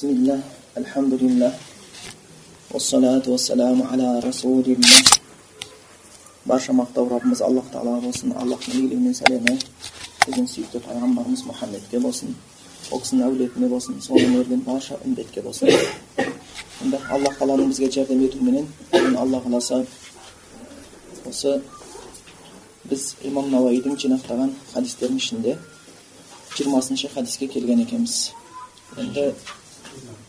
Bismillah, والصلاه والسلام salatu رسول الله ala Resulillah. Barşa maqtav Rabbimiz Allah Ta'ala olsun, Allah'ın iyiliğinin selamı, bizim suyukta Peygamberimiz Muhammed'e olsun, o kızın болсын olsun, sonra ördüğün barşa ümmetke olsun. Şimdi Allah Ta'ala'nın bizge cerdem etümünün, Allah Ta'ala'sa, осы біз имам науаидің жинақтаған хадистердің ішінде жиырмасыншы хадиске келген екенбіз енді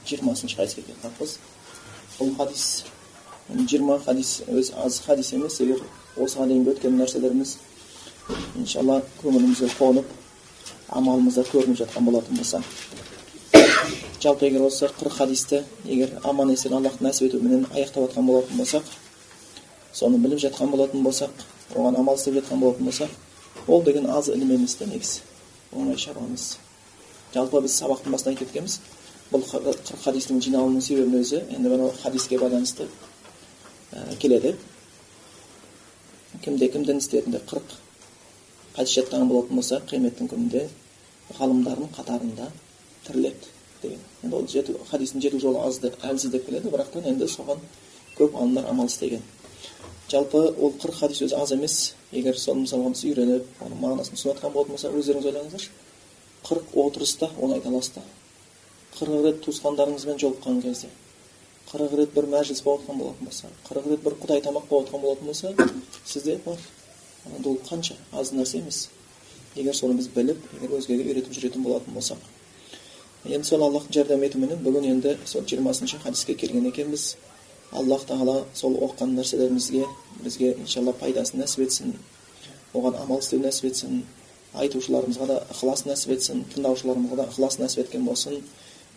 жиырмасыншы хадиске келіп қалыппыз бұл хадис жиырма хадис өзі аз хадис емес егер осыған дейінгі өткен нәрселеріміз иншалла көңілімізге қонып амалымызда көрініп жатқан болатын болса жалпы егер осы қырық хадисті егер аман есен аллахтың нәсіп етуіменен аяқтап жатқан болатын болсақ соны біліп жатқан болатын болсақ оған амал істеп жатқан болатын болсақ ол деген аз ілім емес та негізі оңай шаруа емес жалпы біз сабақтың басында айтып өткенбіз бұл хадистің жиналуының себебінің өзі енді мынау хадиске байланысты ә, келеді. Кімде кім дін істерінде қырық хадис жаттаған болатын болса қияметтің күнінде ғалымдардың қатарында тіріледі деген. Енді ол жету хадистің жету жолы аз әлсіз деп келеді бірақтан енді соған көп ғалымдар амал істеген. Жалпы ол қырық хадис өзі аз емес. Егер соны мысалға біз үйреніп оның мағынасын түсініп жатқан болатын болса өздеріңіз ойлаңыздаршы. қырық отырыста оны айта аласыз да қырық рет туысқандарыңызбен жолыққан кезде қырық рет бір мәжіліс болып жатқан болатын болса қырық рет бір құдай тамақ болып жатқан болатын болса сізде бар. Ол қанша? аз нәрсе емес. Егер соны біз біліп егер өзгеге үйретіп жүретін болатын болсақ. Енді сол аллахтың жәрдем етуіменен бүгін енді сол жиырмасыншы хадиске келген екенбіз. Аллах тағала сол оқыған нәрселерімізге бізге иншалла пайдасын нәсіп етсін оған амал істеу нәсіп етсін айтушыларымызға да ықылас нәсіп етсін тыңдаушыларымызға да ықылас нәсіп еткен болсын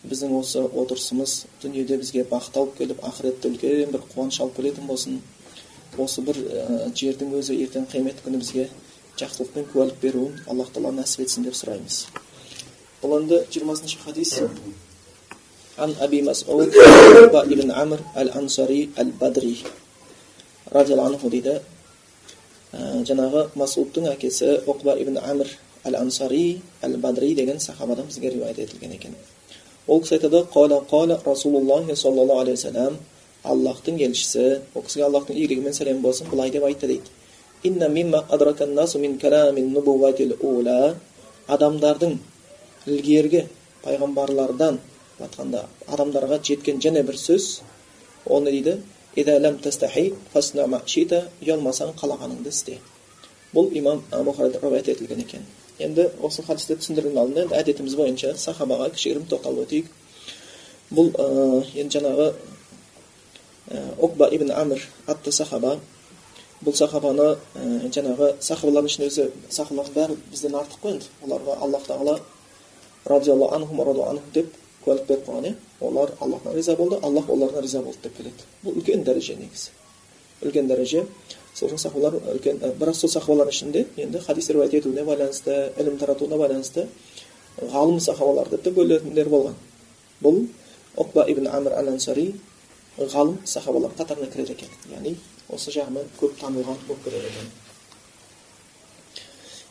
біздің осы отырысымыз дүниеде бізге бақыт алып келіп ақыретте үлкен бір қуаныш алып келетін болсын осы бір ә, жердің өзі ертең қиямет күні бізге жақсылықпен куәлік беруін аллах тағала нәсіп етсін деп сұраймыз бұл енді жиырмасыншы хадис عن أبي مسعود ابن عمرو الأنصاري البدري رضي الله عنه дейді жаңағы масудтың әкесі оқба ибн әмір әл ансари әл бадри деген сахабадан бізге риуаят етілген екен ол кісі айтады қала қала расулуллахи саллаллаху алейхи вассалам аллахтың елшісі ол кісіге аллахтың игілігі мен сәлемі болсын былай деп айтты дейді. Адамдардың ілгергі пайғамбарлардан айтқанда адамдарға жеткен және бір сөз оны дейді ұялмасаң қалағаныңды істе бұл имам бұхарida риуаят етілген екен. Енді осы хадисті түсіндірген алдында енді әдетіміз бойынша сахабаға кішігірім тоқталып өтейік бұл ә, енді жаңағы оқба ибн амр атты сахаба бұл сахабаны ә, жаңағы сахабалардың ішінде өзі сахабалардың бәрі бізден артық қой енді оларға аллах тағала радиаллаху анхум деп куәлік беріп қойған иә олар аллахтан риза болды аллах олардан риза болды деп келеді бұл үлкен дәреже негізі үлкен дәреже сол сахабалар үлкен бірақ сол сахабалардың ішінде енді хадис риуаят етуіне байланысты ілім таратуына байланысты ғалым сахабалар деп те бөлінетіндер болған бұл оқба ибн амр әл ансари ғалым сахабалар қатарына кіреді екен яғни осы жағымен көп танылған болып келеді екен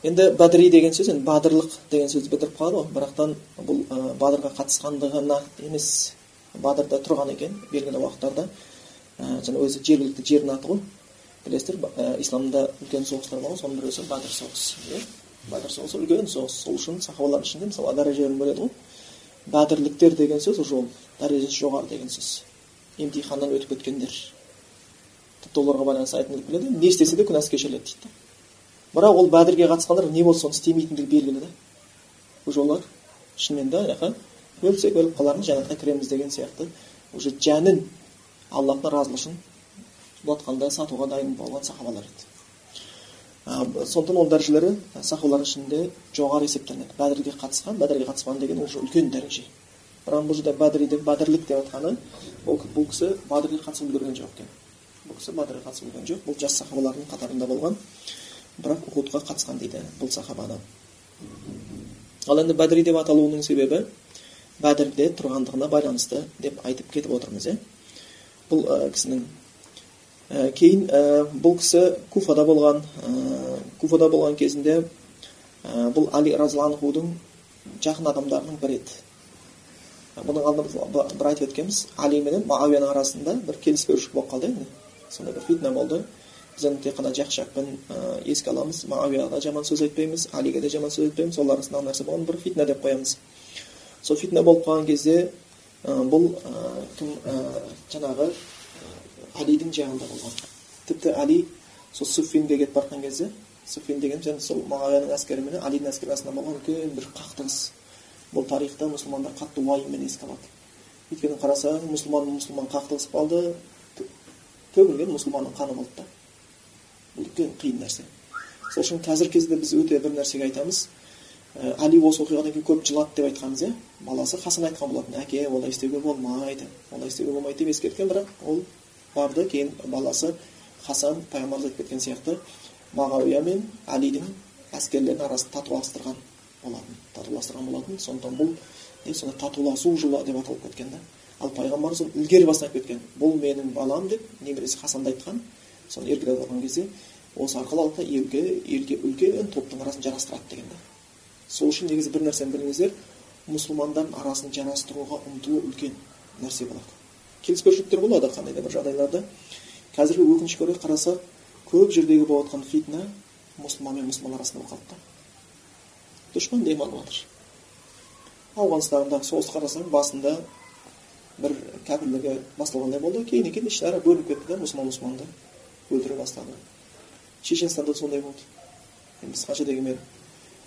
енді бадри деген сөз енді бадырлық деген сөзді білдіріп қалады ғой бірақтан бұл ә, бадырға қатысқандығына емес бадырда тұрған екен белгілі уақыттарда ә, жаңа өзі жергілікті жердің аты ғой білесіздер ә, исламда үлкен соғыстар болған соның біреусі бадыр соғысы иә бадыр соғысы үлкен соғыс сол үшін сахабалардың ішінде мысалы дәрежелерін бөледі ғой. Бадірліктер деген сөз уже ол дәрежесі жоғары деген сөз. Емтиханнан өтіп кеткендер. Тіпті оларға байланысты айтылып келеді не істесе де күнәсі кешіріледі дейді бірақ ол бәдірге қатысқандар не болса соны істемейтіндігі белгілі да уже олар шынымен де аяққа өлсек өліп қалармыз жәннатқа кіреміз деген сияқты. Уже жәнін аллахтың разылығы үшін ұлатқанда сатуға дайын болған сахабалар еді. Сондықтан ол дәрежелері сахабалардың ішінде жоғары есептелінеді. Бәдірге қатысқан бәдірге қатысқан деген уже үлкен дәреже. Бірақ бұл жерде бәдри деп бәдірлік деп жатқаны ол бұл кісі бәдірге қатысып үлгерген жоқ екен. Бұл кісі бәдірге қатысып үлгерген жоқ бұл жас сахабалардың қатарында болған бірақ ухудқа қатысқан дейді бұл сахабаны ал енді бәдри деп аталуының себебі бәдірде тұрғандығына байланысты деп айтып кетіп отырмыз иә бұл кісінің кейін ә, бұл кісі куфада болған ә, куфада болған кезінде ә, бұл али разиаллахудың жақын адамдарының бірі еді. Бұның алдында бір айтып өткенбіз али менен муавияның арасында бір келіспеушілік болып қалды енді. Сондай бір фитна болды. Біз енді тек қана жақсы жақпен еске аламыз. Муавияға жаман сөз айтпаймыз алиге де жаман сөз айтпаймыз. Олар арасындағы нәрсе болған бір фитна деп қоямыз. Сол фитна болып қалған кезде бұл кім жаңағы алидің жағында болған тіпті али сол суффинге кетіп бара кезде суффин деген және сол мағауияның әскері менен алидің әскері арасында болған үлкен бір қақтығыс бұл тарихта мұсылмандар қатты уайыммен еске алады өйткені қарасаң мұсылман мұсылман қақтығысып қалды төгілген мұсылманның қаны болды да бұл үлкен қиын нәрсе сол үшін қазіргі кезде біз өте бір нәрсеге айтамыз ә, али осы оқиғадан кейін көп жылады деп айтқанбыз иә баласы хасан айтқан болатын әке олай істеуге болмайды олай істеуге болмайды деп ескерткен бірақ ол барды кейін баласы хасан пайғамбарымыз айтып кеткен сияқты мағауия мен әлидің әскерлерінің арасын татуластырған болатын татуластырған болатын сондықтан бұл не татуласу жылы деп аталып кеткен да ал пайғамбарымыз оны ілгері бастан айтып кеткен бұл менің балам деп немересі хасанды айтқан соны еркелеп алған кезде осы арқылы алла елге елге үлкен топтың арасын жарастырады деген да сол үшін негізі бір нәрсені біліңіздер мұсылмандардың арасын жарастыруға ұмтылу үлкен нәрсе болады келіспеушіліктер болады қандай да бір жағдайларда. Қазіргі өкінішке орай қарасақ көп жердегі болып жатқан фитна мұсылман мен мұсылман арасында болып да дұшпан дем алып жатыр ауғанстандағы соғыс қарасаң басында бір кәпірлерге басталғандай болды. Кейіннен кейін ішінара бөлініп кетті да мұсылман мұсылманды өлтіре бастады. Шешенстанда да сондай болды. Біз қанша дегенмен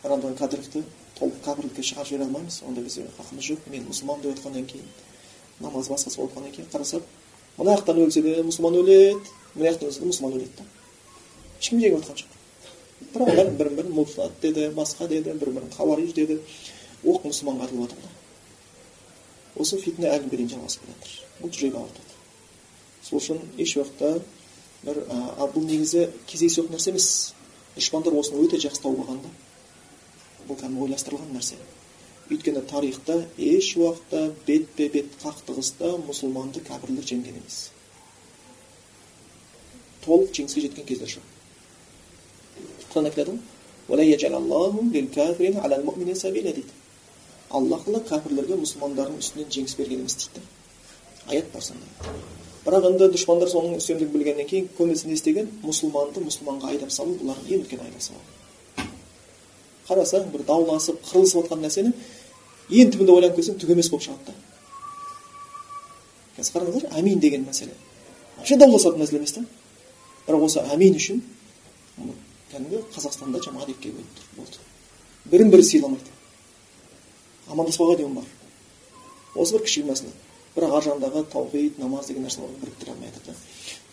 рамзан кадыровты толық кәпірлікке шығарып жібере алмаймыз. Ондай бізде хақымыз жоқ. Мен мұсылман деп айтқаннан кейін намаз басқасы болып қалғаннан кейін қарасақ мына жақтан өлсе де мұсылман өледі мына жақтан өлсе де мұсылман өледі да. Ешкім жеңіп жатқан жоқ. Бірақ олар бірін бірін муртад деді басқа деді бір бірін хавариж деді. Оқ мұсылманға атылып жатыр да. Осы фитна әлі күнге дейін жалғасып келе жатыр бұл жүрек ауыртады сол үшін еш уақытта бір а бұл негізі кездейсоқ нәрсе емес. Дұшпандар осыны өте жақсы тауып алған да. Бұл кәдімгі ойластырылған нәрсе. Өйткені тарихта еш уақытта бетпе бет қақтығыста мұсылманды кәпірлер жеңген емес. Толық жеңіске жеткен кездер жоқ алла тағала кәпірлерге мұсылмандардың үстінен жеңіс берген емес дейді. Аят бар сондай бірақ енді дұшпандар соның үстемдігін білгеннен кейін көбінесе не істеген? Мұсылманды мұсылманға айдап салу бұлардың ең үлкен айласы қарасаң бір дауласып қырылысып жатқан нәрсені ең түбінде ойланып келсең түк емес болып шығады да қазір қараңыздар әмин деген мәселе вообще дауласатын мәселе емес та бірақ осы әмин үшін кәдімгі қазақстанда жамағат екіге бөлініп болды бірін бірі сыйламайды амандаспауға дейін бар осы бір кішкене мәселе бірақ ар жағындағы таухид намаз деген нәрсе біріктіре алмай жатыр да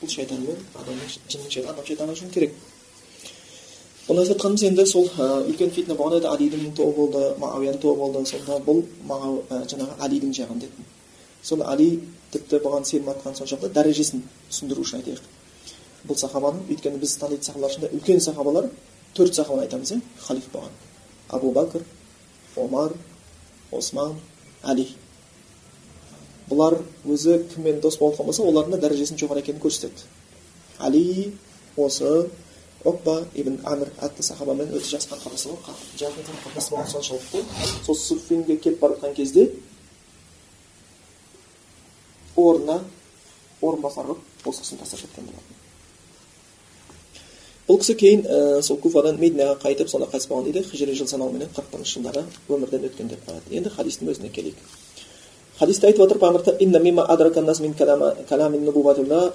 бұл шайтан мен адамның адам шайтаны үшін керек бұны айтып жатқанымыз енді сол үлкен фитна болған еді. Алидің тобы болды мағауияның тобы болды. Сонда бұл жаңағы алидің жағында еді сонда али тіпті бұған сенім артқан соншалықты дәрежесін түсіндіру үшін айтайық. Бұл сахабаның өйткені біз танитын сахабалар ішінде үлкен сахабалар төрт сахабаны айтамыз иә халиф болған. Абу бәкір омар осман али. Бұлар өзі кіммен дос болып болса олардың да дәрежесінің жоғары екенін көрсетеді. Али осы оқба ибн әмір атты сахабамен өте жақсы қарым жақын қарым болған соншалықты сол суффинге келіп бара жатқан кезде орнына орынбасар қылып осы кісіні тастап кеткен болатын бұл кісі кейін ә, сол куфадан мединаға қайтып сонда қайтыс болған дейді хижри жыл санауыменен қырық бірінші жылдары өмірден өткен деп қояды енді хадистің өзіне келейік хадисте айтып жатыр пайғамбар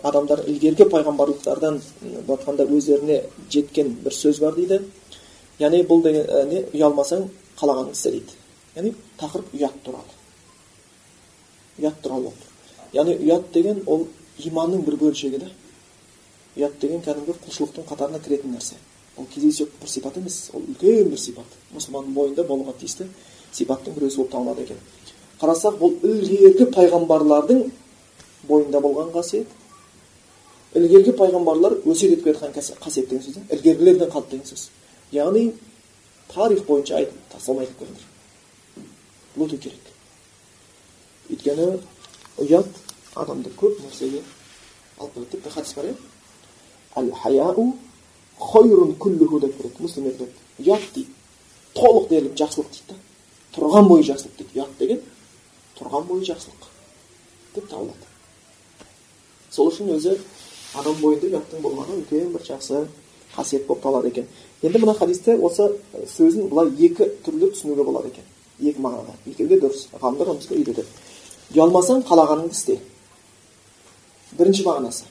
адамдар ілгергі пайғамбарлықтардан былай айтқанда өздеріне жеткен бір сөз бар дейді. Яғни бұл деген не ұялмасаң қалағаныңды істе дейді. Яғни тақырып ұят туралы ұят туралы яғни ұят деген ол иманның бір бөлшегі да. Ұят деген кәдімгі құлшылықтың қатарына кіретін нәрсе. Ол кездейсоқ бір сипат емес ол үлкен бір сипат. Мұсылманның бойында болуға тиісті сипаттың бір өзі болып табылады екен. Қарасақ бұл ілгергі пайғамбарлардың бойында болған қасиет. Ілгергі пайғамбарлар өсиет етіп келе жатқан қасиет деген сөз ілгергілерден қалды деген сөз. Яғни тарих бойынша айтып тасталмай кетіп келе бұл өте керек. Өйткені ұят адамды көп нәрсеге алып келеді тіпті хадис бар иә? Деп ұят дейді. Толық дерлік жақсылық дейді да. Тұрған бойы жақсылық дейді. Ұят деген тұрған бойы жақсылық деп табылады сол үшін өзі адам бойында ұяттың болғаны үлкен бір жақсы қасиет болып табылады екен. Енді мына хадисте осы сөзін былай екі түрлі түсінуге болады екен. Екі мағынада. Екеуі де дұрыс. Ғалымдар оны үйретеді ұялмасаң қалағаныңды істе. Бірінші мағынасы.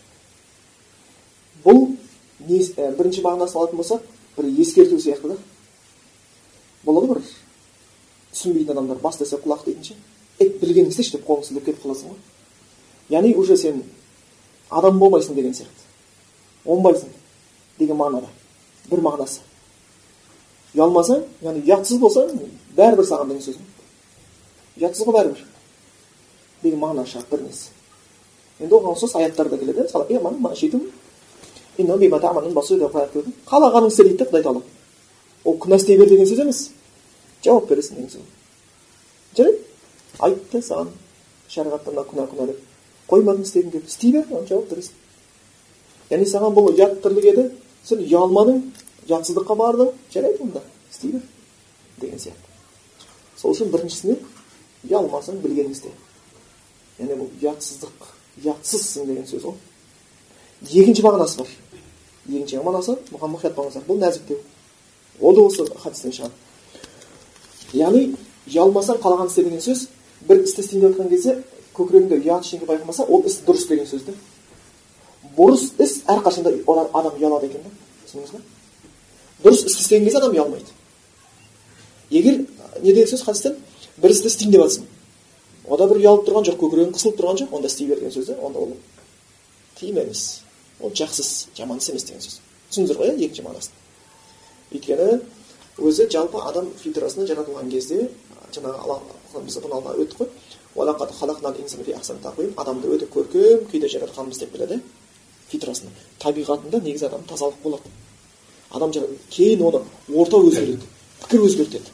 Бұл не, ә, бірінші мағынасын алатын болсақ бір ескерту сияқты да. Болады бір түсінбейтін адамдар. Бас десе құлақ дейтін ше. Ет білгеніңді істеші деп қолыңды сілтеп кетіп қаласың ғой яғни уже сен адам болмайсың деген сияқты. Оңбайсың деген мағынада. Бір мағынасы. Ұялмасаң яғни ұятсыз болсаң бәрібір саған деген сөз ұятсыз ғой бәрібір. Деген мағына шығады бір несі енді оған ұқсас аяттар да келеді. Қалағаның істе дейді да құдай тағала ол күнә істей бер деген сөз емес. Жауап бересің деген сөз. Жарайды. Айтты саған шариғатта мына күнә күнә деп қоймадың істегің келіп істей бер жауап бересің яғни саған бұл ұят тірлік еді сен ұялмадың ұятсыздыққа бардың жарайды онда істей бер деген сияқты сол үшін біріншісіне ұялмасаң білгеніңді істе яғни бұл ұятсыздық ұятсызсың деген сөз ғой екінші мағынасы бар екінші мағынасы бұған мұқият болыңыздар бұл нәзіктеу ол да осы хадистен шығады яғни ұялмасаң қалаған істе деген сөз бір істі істейін деп жатқан кезде көкірегіңде ұят ештеңе байқамаса ол іс дұрыс деген сөз да бұрыс іс әрқашанда адам ұялады екен да түсіндіңіз ба дұрыс іс істеген кезде адам ұялмайды егер не деген сөз хадистен бір істі істейін деп жатрсың ода бір ұялып тұрған жоқ көкірегің қысылып тұрған жоқ онда істей бер деген сөз да онда ол тиім емес ол жақсы іс жаман іс емес деген сөз түсіндіңіздер ғой иә екінші мағынасын өйткені өзі жалпы адам фитрасына жаратылған кезде жаңағы біз бұны алда өттік қой адамды өте көркем күйде жаратқанбыз деп келеді фитрасына табиғатында негізі адам тазалық болады адам кейін оны орта өзгереді пікір өзгертеді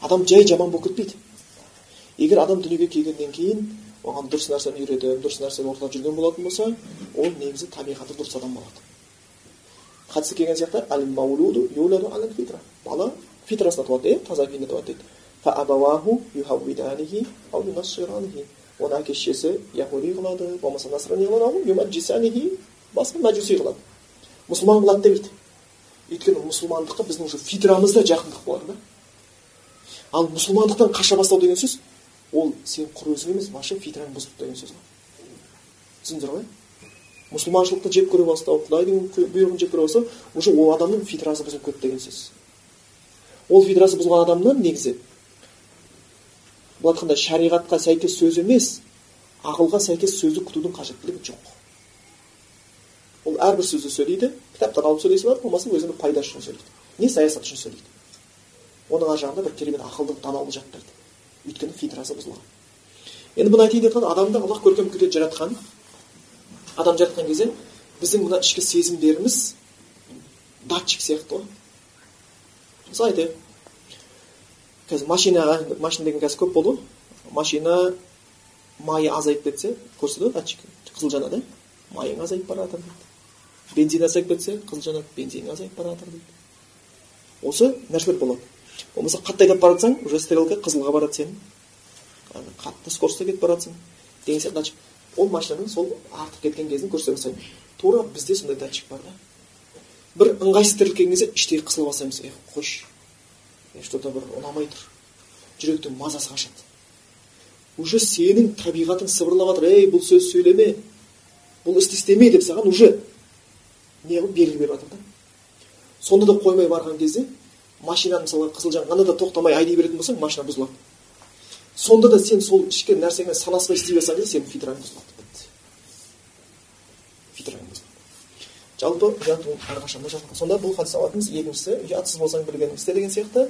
адам жай жаман болып кетпейді егер адам дүниеге келгеннен кейін оған дұрыс нәрсені үйретіп дұрыс нәрсені ортада жүрген болатын болса ол негізі табиғаты дұрыс адам болады хадисте келген сияқты бала фитрасында туады иә таза күйінде туады дейді оны әке шешесі яхуди қылады болмаса насрани қылады басқа мәжуси қылады мұсылман қылады демейді өйткені мұсылмандыққа біздің уже фитрамызда жақындық болады да ал мұсылмандықтан қаша бастау деген сөз ол сен құр өзің емес вообще фитраң бұзылды деген сөз ғой түсіндіңіздер ғой мұсылманшылықты жек көре бастау құдайдың бұйрығын жек көре бастау уже ол адамның фитрасы бұзылып кетті деген сөз ол фитрасы бұзылған адамнан негізі былай айтқанда шариғатқа сәйкес сөз емес ақылға сәйкес сөзді күтудің қажеттілігі жоқ. Ол әрбір сөзді сөйлейді кітаптан алып сөйлесе алады болмаса өзінің пайдасы үшін сөйлейді не саясат үшін сөйлейді. Оның ар жағында бір керемет ақылды даналығы жатып тұрады өйткені фитрасы бұзылған. Енді бұны айтайын деп жатқан адамды аллах көркем күте жаратқан адам жаратқан кезде біздің мына ішкі сезімдеріміз датчик сияқты ғой. Мысалы айтайық қазір машинаға машина деген қазір көп болды ғой. Машина майы азайып кетсе көрсетеді датчик. Қызыл жанады майың азайып бара жатыр дейді. Бензин азайып кетсе қызыл жанады бензин азайып бара жатыр дейді. Осы нәрселер болады. Болмаса қатты айдап бара жатсаң уже стрелка қызылға барады сенің. Қатты скоростьта кетіп бара жатсың деген сияқты датчик. Ол машинаның сол артып кеткен кезін көрсете бастайды тура бізде сондай датчик бар да. Бір ыңғайсыз тірлік келген кезде іштей қысыла бастаймыз ей қойшы. Что то бір ұнамай тұр. Жүректің мазасы қашады. Уже сенің табиғатың сыбырлап жатыр. Ей бұл сөз сөйлеме. Бұл істі істеме деп саған уже не қылып белгі беріп жатыр да. Сонда да қоймай барған кезде машинаны мысалға қызыл жанғанда да тоқтамай айдай беретін болсаң машина бұзылады. Сонда да сен сол ішкі нәрсемен санаспай істей берсең де сенің фитраң бұзылады бітті фитраң бұзылады жалпы ұят ол әрқашан да сонда бұл хадис алатынымыз екіншісі ұятсыз болсаң білгеніңді істе деген сияқты.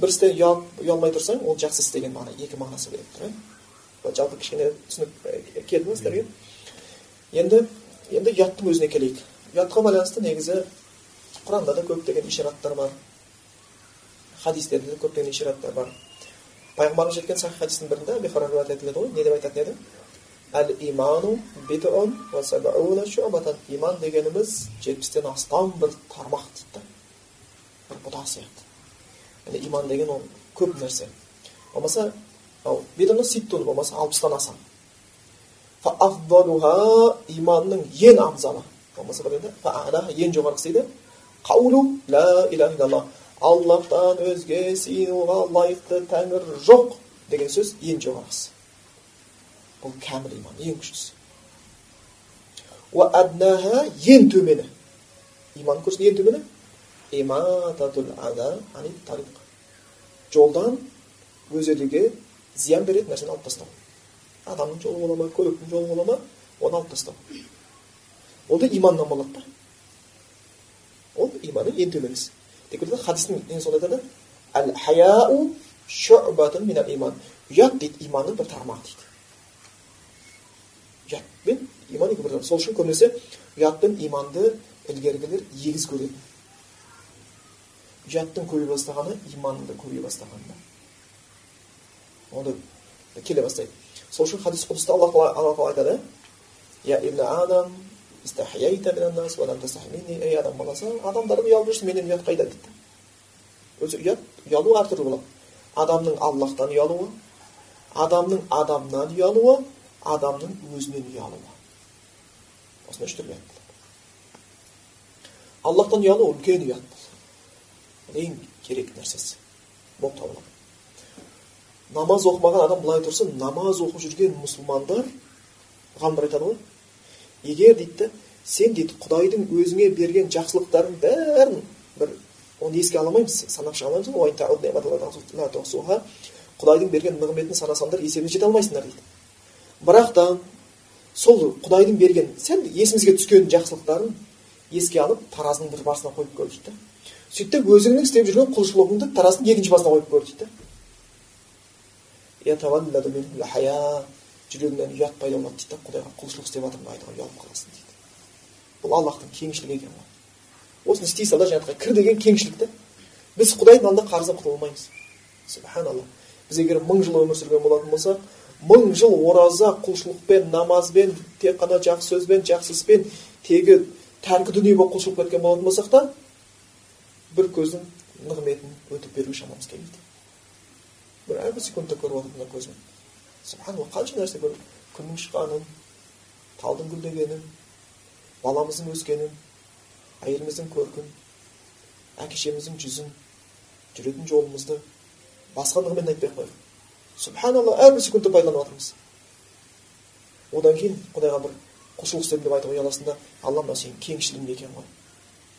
Бір істе ұялмай тұрсаң ол жақсы іс деген мағына екі мағынасы беріп тұр иә жалпы кішкене түсінік келді ма сіздерге? Енді енді ұяттың өзіне келейік. Ұятқа байланысты негізі құранда да көптеген ишараттар бар. Хадистерде де көптеген ишараттар бар. Пайғамбарымыз жеткен сахи хадистің бірінде етіледі ғой. Не деп айтатын еді? Әл иману иман дегеніміз жетпістен астам бір тармақ дейді бір бұта сияқты яғни иман деген ол көп нәрсе болмаса ситтун болмаса алпыстан аса иманның ең абзалы болмаса бір енді ең жоғарғысы дейді қаулу ла иляха илlalloh аллахтан өзге сыйынуға лайықты тәңір жоқ деген сөз ең жоғарғысы бұл кәміл иман ең күштісі ең төмені иманның көрсін ең төмені жолдан өзеліге зиян беретін нәрсені алып тастау адамның жолы бола ма көліктің жолы бола ма оны алып тастау ол да иманнан болады да ол иманның ең төменгісі тек хадистің ең соңында айтады әл хаяу иман ұят дейді иманның бір тармағы дейді ұят пен иман екі бір сол үшін көбінесе ұят пен иманды ілгергілер егіз көреді ұяттың көбейе бастағаны иманның көбейе бастағанында оны келе бастайды сол үшін хадис құдыста алла тағала айтады я адам адам баласы адамдардан ұялып жүрсің менен ұят қайда дейді өзі ұят ұялу әртүрлі болады адамның аллахтан ұялуы адамның адамнан ұялуы адамның өзінен ұялуы осындай үш түрлі аллахтан ұялу үлкен ұят ең керек нәрсесі болып табылады намаз оқымаған адам былай тұрсын намаз оқып жүрген мұсылмандар пайғамбар айтады ғой егер дейді сен дейді құдайдың өзіңе берген жақсылықтардың бәрін бір оны еске ала алмаймыз санап шыға алмаймыз құдайдың берген нығметін санасаңдар есебіне жете алмайсыңдар дейді бірақ та сол құдайдың берген сәл есімізге түскен жақсылықтарын еске алып таразының бір басына қойып көр дейді сөйтіп өзіңнің істеп жүрген құлшылығыңды тараздың екінші басына қойып көр дейді жүрегіңнен ұят пайда болады дейді да құдайға құлшылық істеп жатырмын айтуға ұялып қаласың дейді. Бұл аллахтың кеңшілігі екен ғой. Осыны істей сала жәннатқа кір деген кеңшілік та біз құдайдың алдында қарыздан құтыла алмаймыз субханалла. Біз егер мың жыл өмір сүрген болатын болсақ мың жыл ораза құлшылықпен намазбен тек қана жақсы сөзбен жақсы іспен тегі тәркі дүние болып құлшылық еткен болатын болсақ та бір көздің нығметін өтіп беруге шамамыз келмейді. Бір әрбір секундта көріп отырмын мына көзбен субханалла қанша нәрсе көріп күннің шыққанын талдың гүлдегенін баламыздың өскенін әйеліміздің көркін әке шешеміздің жүзін жүретін жолымызды басқа нығметін айтпай ақ қояйық. Субханалла әрбір секундты пайдаланып жатырмыз одан кейін құдайға бір құлшылық істедім деп айтуға ұяласың да алла мынау сенің кеңшілігің екен ғой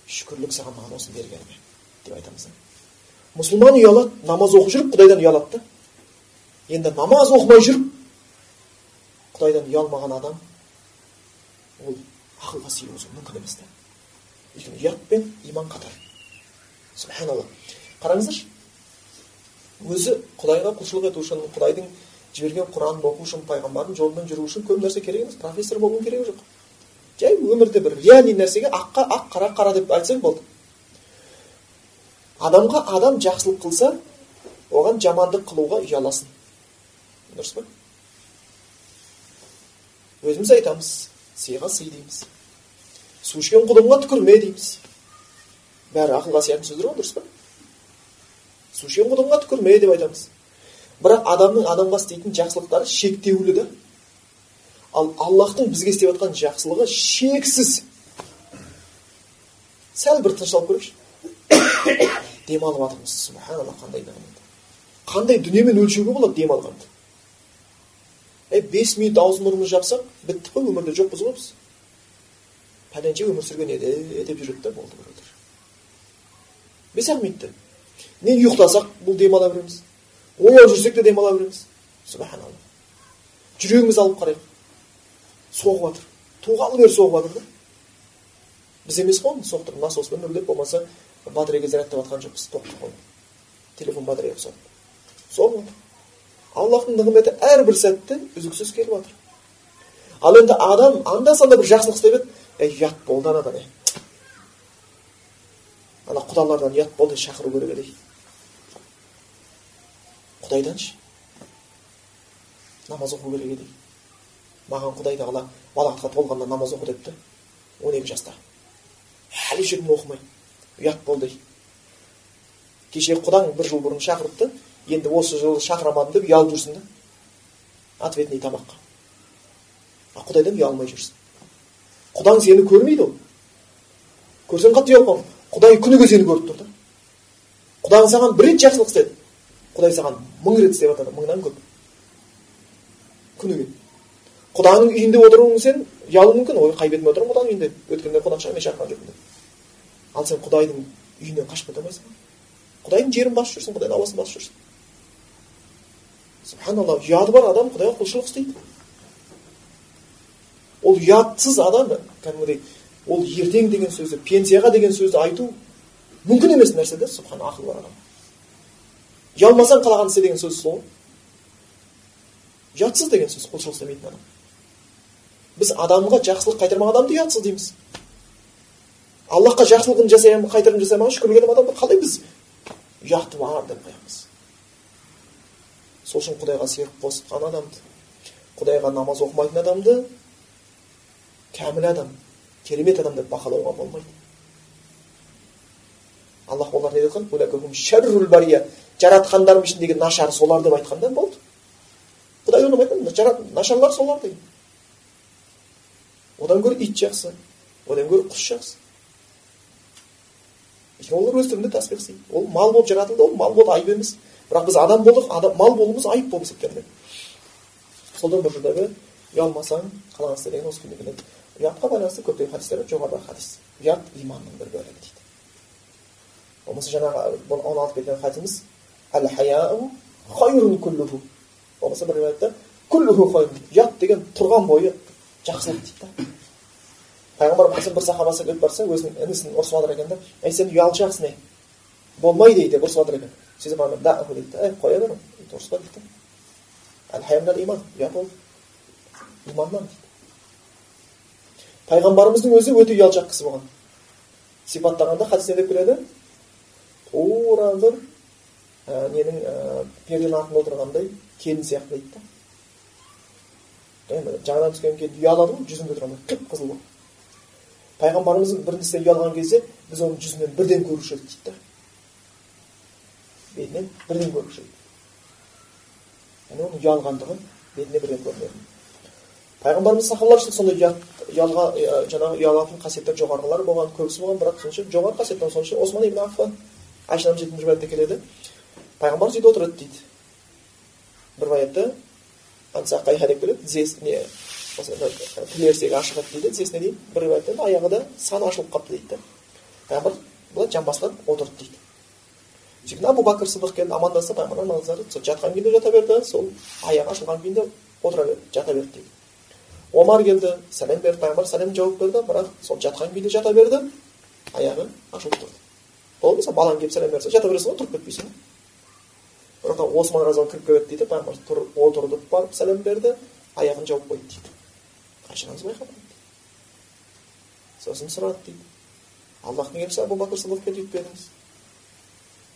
шүкірлік саған маған осыны бергеніңе деп айтамыз мұсылман ұялады намаз оқып жүріп құдайдан ұялады да енді намаз оқымай жүріп құдайдан ұялмаған адам ол ақылға сыйуы мүмкін емес та өйткені ұят пен иман қатар субханалла қараңыздаршы өзі құдайға құлшылық ету үшін құдайдың жіберген құранын оқу үшін пайғамбардың жолымен жүру үшін көп нәрсе керек емес профессор болудың керегі жоқ. Жай өмірде бір реальный нәрсеге аққа ақ қара қара деп айтсаң болды. Адамға адам жақсылық қылса оған жамандық қылуға ұяласың. Дұрыс па? Өзіміз айтамыз сыйға сый дейміз. Су ішкен құдығыңа түкірме дейміз. Бәрі ақылға сиятын сөздер ғой дұрыс па? Су ішкен құдығыңа түкірме деп айтамыз. Бірақ адамның адамға істейтін жақсылықтары шектеулі да. Ал аллахтың бізге істеп жатқан жақсылығы шексіз. Сәл бір тынышталып көрейікші. Демалып жатырмыз. Субханалла қандай қандай дүниемен өлшеуге болады демалғанды е бес минут аузы мұрнымызды жапсақ біттік қой өмірде жоқпыз ғой біз. Пәленше өмір сүрген еді деп жүреді да болды біреулер. Бес ақ минутта не ұйықтасақ бұл демала береміз ояу жүрсек те демала береміз субханалла жүрегіміз алып қарайық соғып жатыр туғалы бері соғып жатыр да біз емес қой оны соқтырып насоспен үрлеп болмаса батарейка зарядтап жатқан жоқпыз тоқтық қой телефон батарея ұқсап сол аллахтың нығметі әрбір сәтте үздіксіз келіп жатыр ал енді адам анда санда бір жақсылық істеп еді ей ұят болды анадан ана құдалардан ұят болды шақыру керек еді құдайданшы. Намаз оқу керек еді маған құдай тағала балағатқа толғанда намаз оқы депті. Он екі жаста әлі жүрмін оқымай. Ұят болды. Кеше құдаң бір жыл бұрын шақырыпты. Енді осы жылы шақырамадым деп ұялып жүрсің да. Ответный тамаққа. А құдайдан ұялмай жүрсің. Құдаң сені көрмейді ол. Көрсең қатты ұялып қалдың. Құдай күніге сені көріп тұр да. Құдаң саған бір рет жақсылық істеді. Құдай саған мың рет істеп жатады мыңнан көп. Күніге. Құданың үйінде отыруың сен ұялуың мүмкін ой қай бетіме отырмын құданың үйінде. Өткенде қонақшыға мен шақырған жоқпын деп ал сен құдайдың үйінен қашып кете алмайсың құдайдың жерін басып жүрсің құдайдың ауасын басып жүрсің. Субханалла ұяты бар адам құдайға құлшылық істейді. Ол ұятсыз адам кәдімгідей ол ертең деген сөзді пенсияға деген сөзді айту мүмкін емес нәрсе да субхан ақылы бар адам. Ұялмасаң қалаған істе деген сөз сол ұятсыз деген сөз құлшылық істемейтін адам біз адамға жақсылық қайтармаған адамды ұятсыз дейміз аллахқа жақсылығын жасай қайтарым жасай алмаған шүкірлік адамды қалай біз ұяты бар деп қоямыз сол үшін құдайға серік қосқан адамды құдайға намаз оқымайтын адамды кәміл адам керемет адам деп бақылауға болмайды аллах олар не айтқан жаратқандарым ішіндегі нашар солар деп айтқанда болды құдай оны айтқан нашарлар солар деген одан гөрі ит жақсы одан гөрі құс жақсы олар өз түрінде тәсбих істейді ол мал болып жаратылды ол мал болды айып емес бірақ біз адам болдық адам, мал болуымыз айып болып есептелінеді содан бұл жердегі ұялмасаң қалаған істе деген осы келеді ұятқа байланысты көптеген хадистер жоғарыдағы хадис ұят иманның бір бөлігі дейді болмаса жаңағы оны алып келген хадисіміз күллуху болмаса бір риwаятта күллуху ұят деген тұрған бойы жақсылық дейді да пайғамбар бір сахабасы келіп барса өзінің інісін ұрысып жатыр екен да ей сен ұялшақсың ей болмайды деп ұрысып жатыр екен сөйтіп ана дейді ей қоя бер ұрыспа дейді хая иман ұят ол иманнан дейді пайғамбарымыздың өзі өте ұялшақ кісі болған сипаттағанда хадисте деп келеді тура бір ненің ә, перденің артында отырғандай келін сияқты дейді да. Енді жаңадан түскен келін ұялады ғой жүзінде алмайды. Қып қызыл болып. Пайғамбарымыздың бір нәрседен ұялған кезде біз оның жүзінен бірден көруші едік дейді да. Бетінен бірден көруші едік яғни оның ұялғандығын бетіне бірден көрінеді пайғамбарымыз сахабалар үшін сондай ұят ұялға жаңағы ұялатын қасиеттер жоғарғылар болған көбісі болған бірақ соның жоғары қасиеттен соның ішінде осман ибн аффан айша риwаятта келеді. Пайғамбарымыз үйде отырады дейді бір аятта ансақайха деп келеді тізесі не тілерсегі ашық еді дейді тізесіне дейін бір риwаятта аяғы да саны ашылып қалыпты дейді да пайғамбар былай жамбасынан отырды дейді сөйтіп абу бәкір сыдық келді амандасты пайғамбар сол жатқан күйінде жата берді сол аяғы ашылған күйінде отыра берді жата берді дейді омар келді сәлем берді пайғамбар сәлем жауап берді бірақ сол жатқан күйінде жата берді аяғы ашылып тұрды болды мысалы балаң келіп сәлем берсе жата бересің ғой тұрып кетпейсің бірақ та осман разы кіріп келеді дейді пайғамбар тұр отырды барып сәлем берді аяғын жауып қойды дейді қашаныңыз байқамады сосын сұрады дейді аллахтың елшісі абу бәкір сыдыққа өйтпедіңіз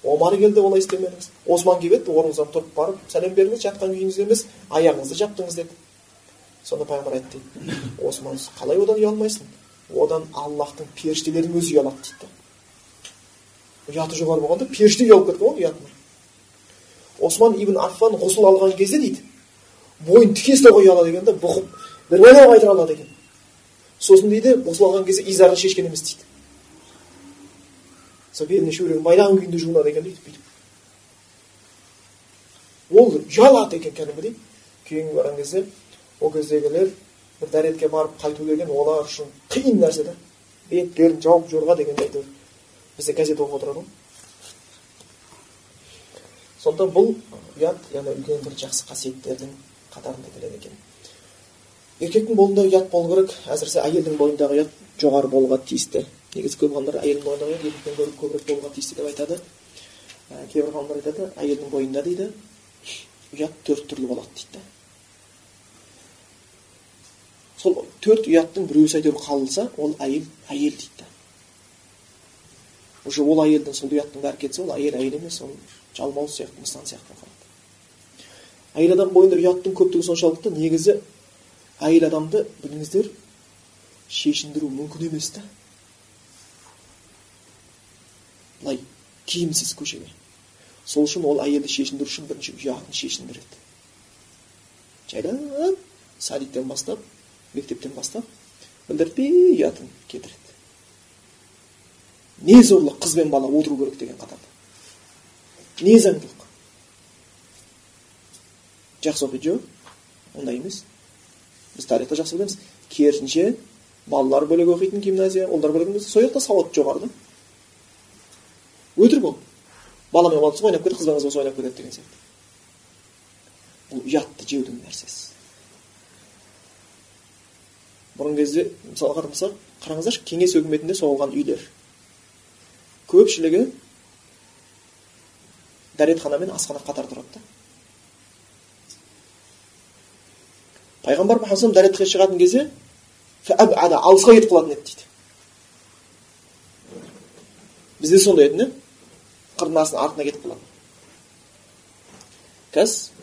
омар келді олай істемедіңіз осман келіп еді орныңыздан тұрып барып сәлем бердіңіз жатқан күйіңізде емес аяғыңызды жаптыңыз деді сонда пайғамбар айтты дейді осман қалай одан ұялмайсың одан аллахтың періштелерінің өзі ұялады дейді ұяты жоғары болғанда періште ұялып кеткен ғой ұятына осман ибн аффан ғұсыл алған кезде дейді бойын тіке ұстауға ұялады екен да бұқып бір өлең айта алады екен сосын дейді ғұсыл алған кезде изарын шешкен емес дейді сол беліне шөлегін байлаған күйінде жуынады екен дейді бүйтіп ол ұялады екен кәдімгідей кейін барған кезде ол кездегілер бір дәретке барып қайту деген олар үшін қиын нәрсе да беттерін жауып жорға дегенде әйтеуір бізде газет оқып отырады ғой сондықтан бұл ұят яғни үлкен бір жақсы қасиеттердің қатарында келеді екен. Еркектің бойында ұят болу керек. Әсіресе әйелдің бойындағы ұят жоғары болуға тиісті. Негізі көп ғалымдар әйелдің бойындағы ұят еркектен гөрі көбірек болуға тиісті деп айтады. Ә, кейбір ғалымдар айтады әйелдің бойында дейді ұят төрт түрлі болады дейді. Сол төрт ұяттың біреусі әйтеуір қалса ол әйел әйел дейді. Уже ол әйелдің сол ұяттың бәрі кетсе ол әйел әйел емес ол жалмауыз сияқты нысан сияқты қалады әйел адам бойында ұяттың көптігі соншалықты негізі әйел адамды біліңіздер шешіндіру мүмкін емес та былай киімсіз көшеге сол үшін ол әйелді шешіндіру үшін бірінші ұятын шешіндіреді жайлап садиктен бастап мектептен бастап білдіртпей ұятын кетіреді не зорлық қыз бен бала отыру керек деген қатарда не заңдылық жақсы оқиды жоқ ондай емес біз тарихта жақсы білеміз керісінше балалар бөлек оқитын гимназия ұлдар бөлек сол жақта сауат жоғары да өтірік ол баламен баласы ойнап кетеді қызбен қыз болса ойнап кетеді деген сияқты бұл ұятты жеудің нәрсесі бұрынғы кезде мысалы қарасақ қараңыздаршы кеңес өкіметінде соғылған үйлер көпшілігі дәретхана мен асхана қатар тұрады да. Пайғамбар мұхаммад дәретке шығатын кезде алысқа кетіп қалатын еді дейді. Бізде сондай еді қырдың артына кетіп қалады. Қазір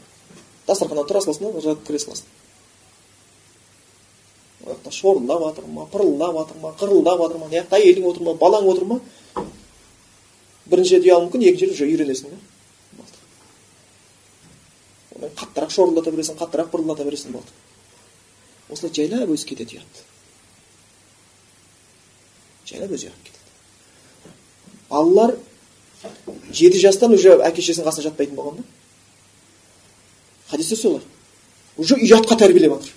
дастарханнан тұра саласың да жатып кіре саласың ол жақта шорылдап жатыр ма пырылдап жатыр ма қырылдап жатыр ма мына жақта әйелің отыр ма балаң отыр ма? Бірінші рет ұялуы мүмкін екінші рет уже үйренесің да. Қаттырақ шорылдата бересің қаттырақ пырылдата бересің болды осылай жайлап өзі кетеді ұят жайлап өзі ұят кетеді балалар жеті жастан уже әке шешесінің қасына жатпайтын болған да хадисте солай уже ұятқа тәрбиелеп жатыр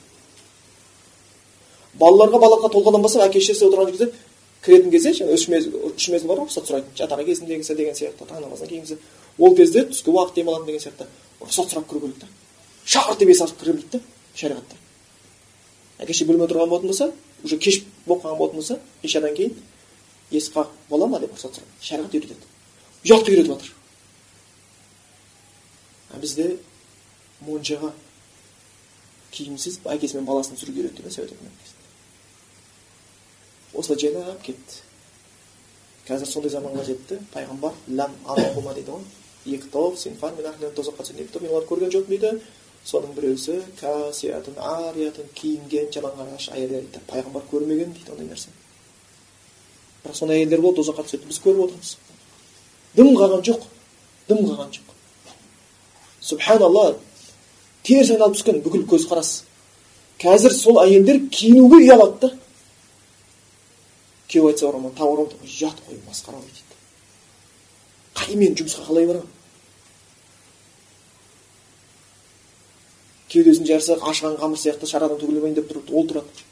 балаларға балаға толғаннан бастап әке шешесі отырған кезде кіретін кезде жаңағы үш мезгіл үш мезгіл бар ғой рұқсат сұрайды жатағы кезіндегісі деген сияқты таң намазынан кейінгісі ол кезде түскі уақыт демалатын деген сияқты. Рұқсат сұрап кіру керек та. Шақырт деп есік ашып кіре береді да шариғатта. Әке шеше бөлмеде тұрған болатын болса уже кеш болып қалған болатын болса ишадан кейін есік қағып бола ма деп рұқсат сұрайды шариғат үйретеді. Ұятқа үйретіп жатыр. А бізде моншаға киімсіз әкесі мен баласын түсіруге үйретті да совет үкіметі осылай жайлап кетті. Қазір сондай заманға жетті. Пайғамбар ләм арахума дейді ғой. Екі топ синфан мен тозаққа түседі екі топ мен оларды көрген жоқпын дейді соның біреусі касиятын ариятын киінген жалаңаш әйелдер дейді пайғамбар көрмеген дейді ондай нәрсе бірақ сондай әйелдер болды тозаққа түседі біз көріп отырмыз дым қалған жоқ дым қалған жоқ субханалла теріс айналып түскен бүкіл көзқарас қазір сол әйелдер киінуге ұялады да күйеуі айтса барамын ұят қой масқара ғой дейді қай мен жұмысқа қалай барамын кеудесін жарса ашыған қамыр сияқты шарадан төгілмейін деп тұрып ол тұрады.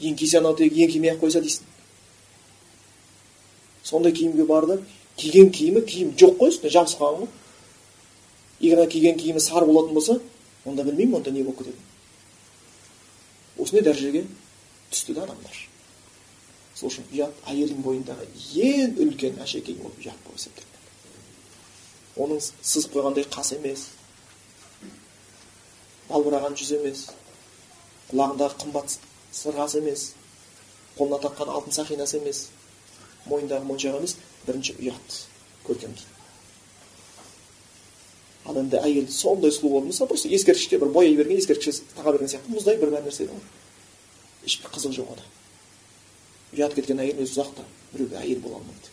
Еңкейсе анау тек еңкеймей ақ қойса дейсің. Сондай киімге барды. Киген киімі киім жоқ қой үстіне жабысып қалған ғой. Егер киген киімі сары болатын болса онда білмеймін онда не болып кететінін осындай дәрежеге түсті да адамдар. Сол үшін ұят әйелдің бойындағы ең үлкен әшекей ол ұят болып есептеледі. Оның сызып қойғандай қас емес балбыраған жүз емес. Құлағындағы қымбат сырғасы емес. Қолына таққан алтын сақинасы емес. Мойнындағы моншағы емес бірінші ұят көркем дейді ал енді әйел сондай сұлу болатын болса просто ескерткішке бір бояй берген ескерткішке таға берген сияқты мұздай бір бәрі нәрсе ешбір қызығы жоқ ода ұят кеткен әйел өзі ұзақта біреуге әйел бола алмайды.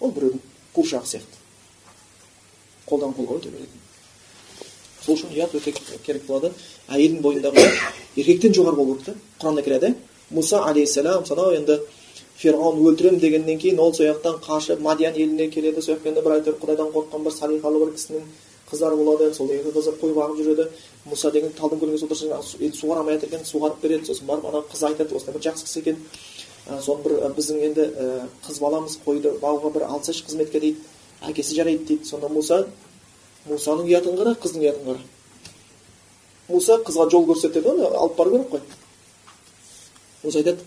Ол біреудің қуыршағы сияқты. Қолдан қолға өте береді. Сол үшін ұят өте керек болады. Әйелдің бойындағы еркектен жоғары болу керек та құранда келеді. Мұса алейхисалам сонау енді ферғауын өлтіремін дегеннен кейін ол сол жақтан қашып мадиян еліне келеді. Сол жақта енді бір әйтеуір құдайдан қорыққан бір салиқалы бір кісінің қыздары болады. Сол деген қыздар қой бағып жүреді. Мұса деген талдың көліне отырса енді суғара алмай жатыр екен? Суғарып береді. Сосын барып ана қыз айтады осындай бір жақсы кісі екен. Соны бір біздің енді қыз баламыз қойды бағуға бір алсайшы қызметке дейді. Әкесі жарайды дейді. Сонда мұса мұсаның ұятын қара қыздың ұятын қара. Мұса қызға жол көрсетеді оны алып бару керек қой. Мұса айтады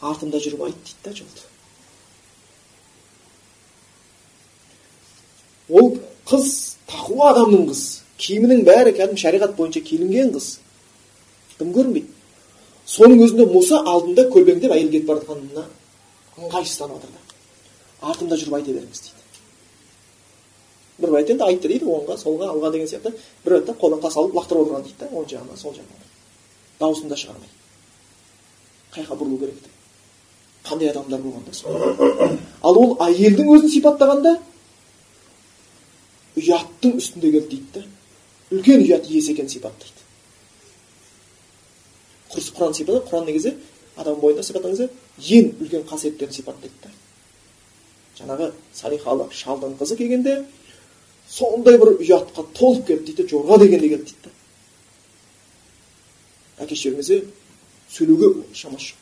артымда жүріп айт дейді да жолды. Ол қыз тақуа адамның қыз. Киімінің бәрі кәдімгі шариғат бойынша киінген қыз. Дым көрінбейді? Соның өзінде мұса алдында көлбеңдеп әйел кетіп бара жатқанына ыңғайсызданып жатыр да артымда жүріп айта беріңіз дейді. Бір енді айтты дейді оңға солға алға деген сияқты бір бәйт қолдан тас алып лақтырып отырған дейді да оң жағына сол жағына дауысын да шығармай қай жаққа бұрылу керек қандай адамдар болған да сол ал ол әйелдің өзін сипаттағанда ұяттың үстінде келді дейді да үлкен ұят иесі екенін сипаттайды құран сипаттайды құран негізі адам бойында сипаттаған кезде ең үлкен қасиеттерін сипаттайды да жаңағы салихалы шалдың қызы келгенде сондай бір ұятқа толып келді дейді жорға дегенде келді дейді. Да әке шешемізде сөйлеуге шамасы жоқ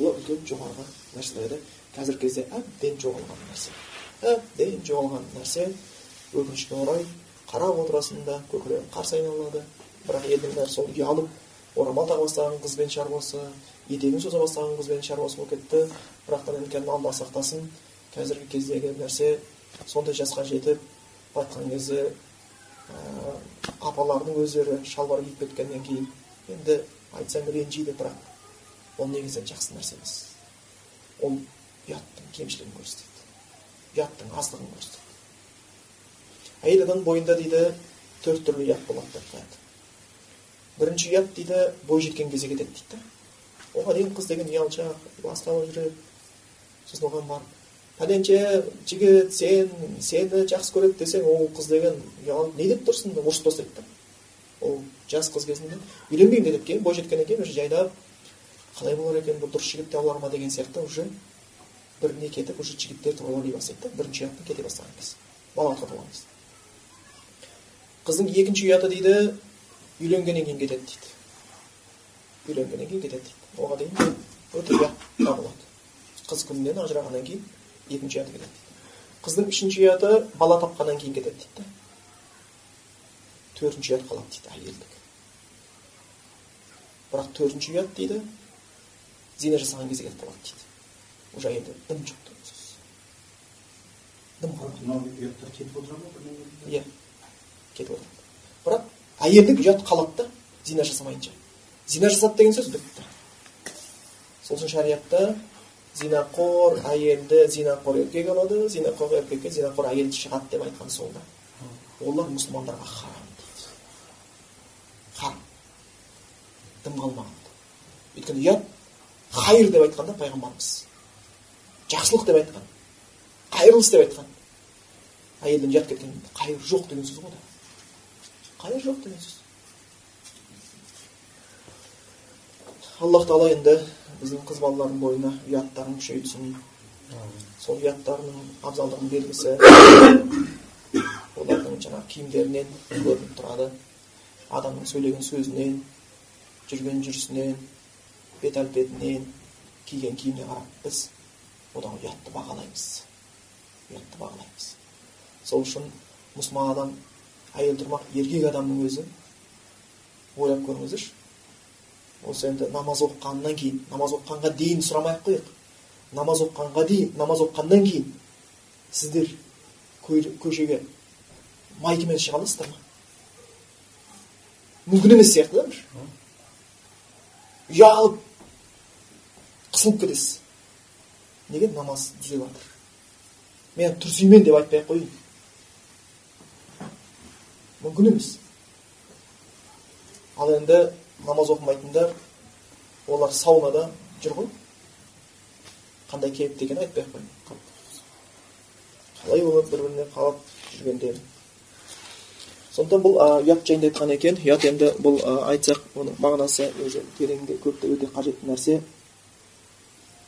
бұл үлкен жоғарғы нәрселер еді қазіргі кезде әбден жоғалған нәрсе. Әбден жоғалған нәрсе. Өкінішке орай қарап отырасың да көкірегің қарс айналады. Бірақ елдің бәрі сол ұялып орамал таға бастаған қызбен шаруасы етегін соза бастаған қызбен шаруасы болып кетті. Бірақтан енді алла сақтасын. Қазіргі кездегі нәрсе сондай жасқа жетіп айтқан кезде ә, апалардың өздері шалбар киіп кеткеннен кейін енді айтсаң ренжиді бірақ ол негізінен жақсы нәрсе емес. Ол ұяттың кемшілігін көрсетеді ұяттың аздығын көрсетеді. Әйел адамның бойында дейді төрт түрлі ұят болады деп қояды бірінші ұят дейді бой жеткен кезде кетеді дейді оған дейін қыз деген ұялшақ болып жүреді сосын оған барып пәленше жігіт сен сені жақсы көреді десең ол қыз деген ұялып не деп тұрсың? Ұрысып тастайды да ол жас қыз кезінде үйленбеймін деп кейін бойжеткеннен кейін уже жайлап қалай болар екен бұл дұрыс жігіт таба алар ма деген сияқты уже бір не кетіп уже жігіттер туралы ойлай бастайды да бірінші ұяттан кете бастаған кез. Балағатқа толған қыздың екінші ұяты дейді үйленгеннен кейін кетеді дейді. Үйленгеннен кейін кетеді дейді. Оған дейін өте ұят табылады қыз күнінен ажырағаннан кейін екінші ұяты кетеді. Дейді қыздың үшінші ұяты бала тапқаннан кейін кетеді дейді төртінші ұят қалады дейді әйелдік. Бірақ төртінші ұят дейді зина жасаған кезде кетіп қалады дейді. Уже әйелде дым жоқ деген сөз. Дым қалмайды иә кетіп отырады бірақ әйелдік ұят қалады да зина жасамайынша. Зина жасады деген сөз бітті. Сол үшін шариғатта зинақор әйелді зинақор еркек алады зинақор еркекке зинақор әйел шығады деп айтқан сол да олар мұсылмандарға харам дейді харам дым қалмаған өйткені ұят хайыр деп айтқан да пайғамбарымыз жақсылық деп айтқан қайырлы іс деп айтқан әйелден ұят кеткен қайыр жоқ деген сөз ғой да қайыр жоқ деген сөз аллах тағала енді біздің қыз балалардың бойына ұяттарын күшейтсін сол ұяттарының абзалдығының белгісі олардың жаңағы киімдерінен көрініп тұрады. Адамның сөйлеген сөзінен жүрген жүрісінен бет әлпетінен киген киіміне қарап біз одан ұятты бағалаймыз. Ұятты бағалаймыз. Сол үшін мұсылман адам әйел тұрмақ еркек адамның өзі ойлап көріңіздерші. Осы енді намаз оқығаннан кейін намаз оқығанға дейін сұрамай ақ қояйық. Намаз оқығанға дейін намаз оқығаннан кейін сіздер көшеге майкамен шыға аласыздар ма? Мүмкін емес сияқты да бір. Ұялып қысылып кетесіз. Неге намаз түзеп жатыр мен тұрсимен деп айтпай ақ қояйын. Мүмкін емес. Ал енді намаз оқымайтындар олар саунада жүр ғой. Қандай кейіпте екенін айтпай ақ қояйын. Қалай олар бір біріне қалап жүргендерін сондықтан бұл ұят жайында айтқан екен. Ұят енді бұл айтсақ оның мағынасы өзі тереңде көпте өте қажетті нәрсе.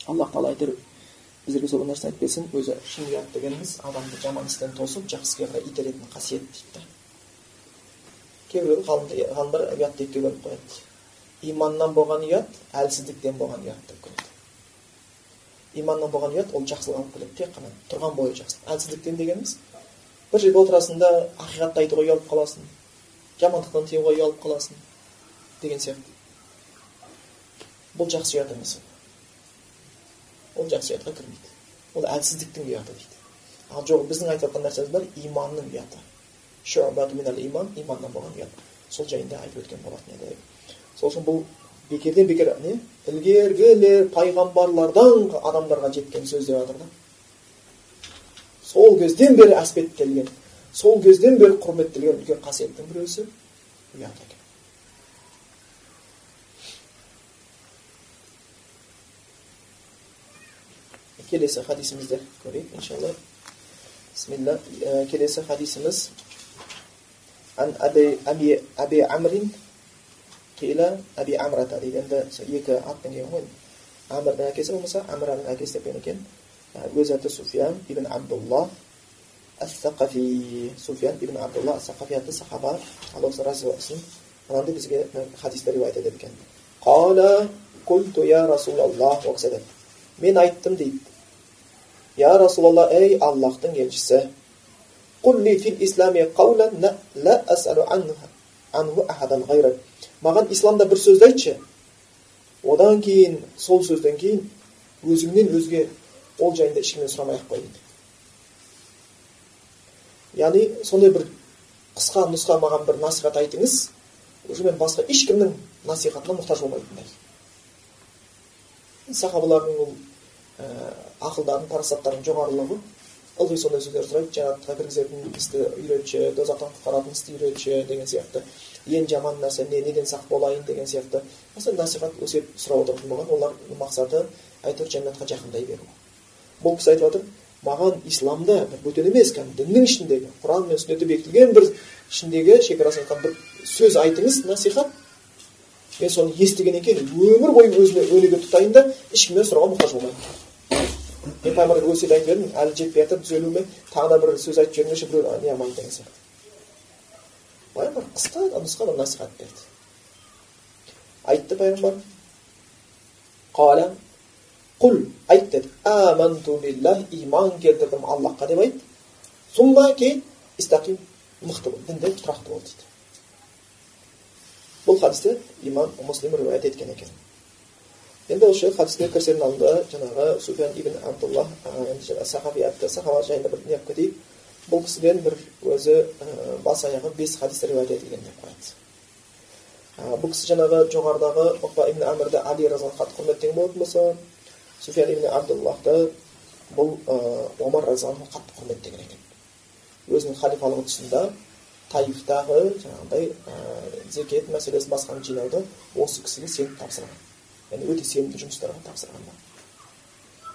Аллах тағала айтыр біздерге сол нәрсені айтып берсін өзі шын ұят дегеніміз адамды жаман істен тосып жақсы іске қарай итеретін қасиет дейді. Кейбіреулер ғалымдар ұятты екіге бөліп қояды иманнан болған ұят әлсіздіктен болған ұят деп көреді иманнан болған ұят ол жақсылық алып келеді тек қана тұрған бойы жақсылық әлсіздіктен дегеніміз бір жерде отырасың да ақиқатты айтуға ұялып қаласың жамандықтан тыюға ұялып қаласың деген сияқты бұл жақсы ұят емес ол жақсы ұятқа кірмейді ол әлсіздіктің ұяты дейді ал жоқ біздің айтып жатқан нәрсеміз бар иманның ұяты иман иманнан болған ұят сол жайында айтып өткен болатын еді сол үшін бұл бекерден бекер не ілгергілер пайғамбарлардан адамдарға жеткен сөз деп жатыр да сол кезден бері әспеттелген сол кезден бері құрметтелген үлкен қасиеттің біреусі ұят екен келесі хадисімізді көрейік иншалла бисмилля Ә, келесі хадисіміз ан әби әби әби амрин қила әби амрата дейді енді сол екі аттан келген ғой әмірдің әкесі болмаса әмраның әкесі деп келген екен Ә, өз аты суфиян ибн абдулла ас сақафи суфиян ибн абдулла ас сақафи атты сахаба алла осы разы болсын мынандай бізге хадисте риуаят етеді екен қала культу я расулаллах ол кісі айтады мен айттым дейді я расулалла ей аллахтың елшісі قل لي في الإسلام قولا لا, لا أسأل عنه عنه أحدا غيرك маған исламда бір сөзді айтшы одан кейін сол сөзден кейін өзіңнен өзге ол жайында ешкімнен сұрамай ақ қой дейді яғни сондай бір қысқа нұсқа маған бір насихат айтыңыз уже мен басқа ешкімнің насихатына мұқтаж болмайтындай сахабалардың ол ә, ақылдарын парасаттарының жоғарылығы ылғи сондай сөздер сұрайды жәннатқа кіргізетін істі үйретші тозақтан құтқаратын істі үйретші деген сияқты. Ең жаман нәрсе не неден сақ болайын деген сияқты. Осындай насихат өсиет сұрап отыратын болған олардың мақсаты әйтеуір жәннатқа жақындай беру. Бұл кісі айтып жатыр маған исламда бір бөтен емес кәдімгі діннің ішіндегі құран мен сүннетте бекітілген бір ішіндегі шекарасын айтқан бір сөз айтыңыз насихат мен соны естігеннен кейін өмір бойы өзіме өнеге тұтайын да ешкімнен сұрауға мұқтаж болмаймын. Мен пайғамбарға өсиет айтып едім әлі жетпей жатыр түзелуіме тағы да бір сөз айтып жібермеші біреу не қылмайын деген сияқты пайғамбар қысқа нұсқа бір насихат берді айтты пайғамбар қала құл айт деді аманту биллах иман келтірдім аллахқа деп айт сумма кейін истақим мықты бол дінде тұрақты бол дейді бұл хадисте имам муслим риуаят еткен екен енді осы хадиске кірісердің алдында жаңағы суфян ибн абдуллах сахаби атты сахаба жайында бір не қылып кетейік бұл кісіден бір өзі бас аяғы бес хадис риуаят етілген деп қояды бұл кісі жаңағы жоғарыдағы ұқба ибн әмірді али разиаллаху құрметтеген болатын болса суфиян ибн абдуллахты бұл омар разиаллаху қатты құрметтеген екен өзінің халифалығы тұсында таифтағы жаңағыдай зекет мәселесі басқаны жинауды осы кісіге сеніп тапсырған яғни өте сенімді жұмыстарға тапсырған да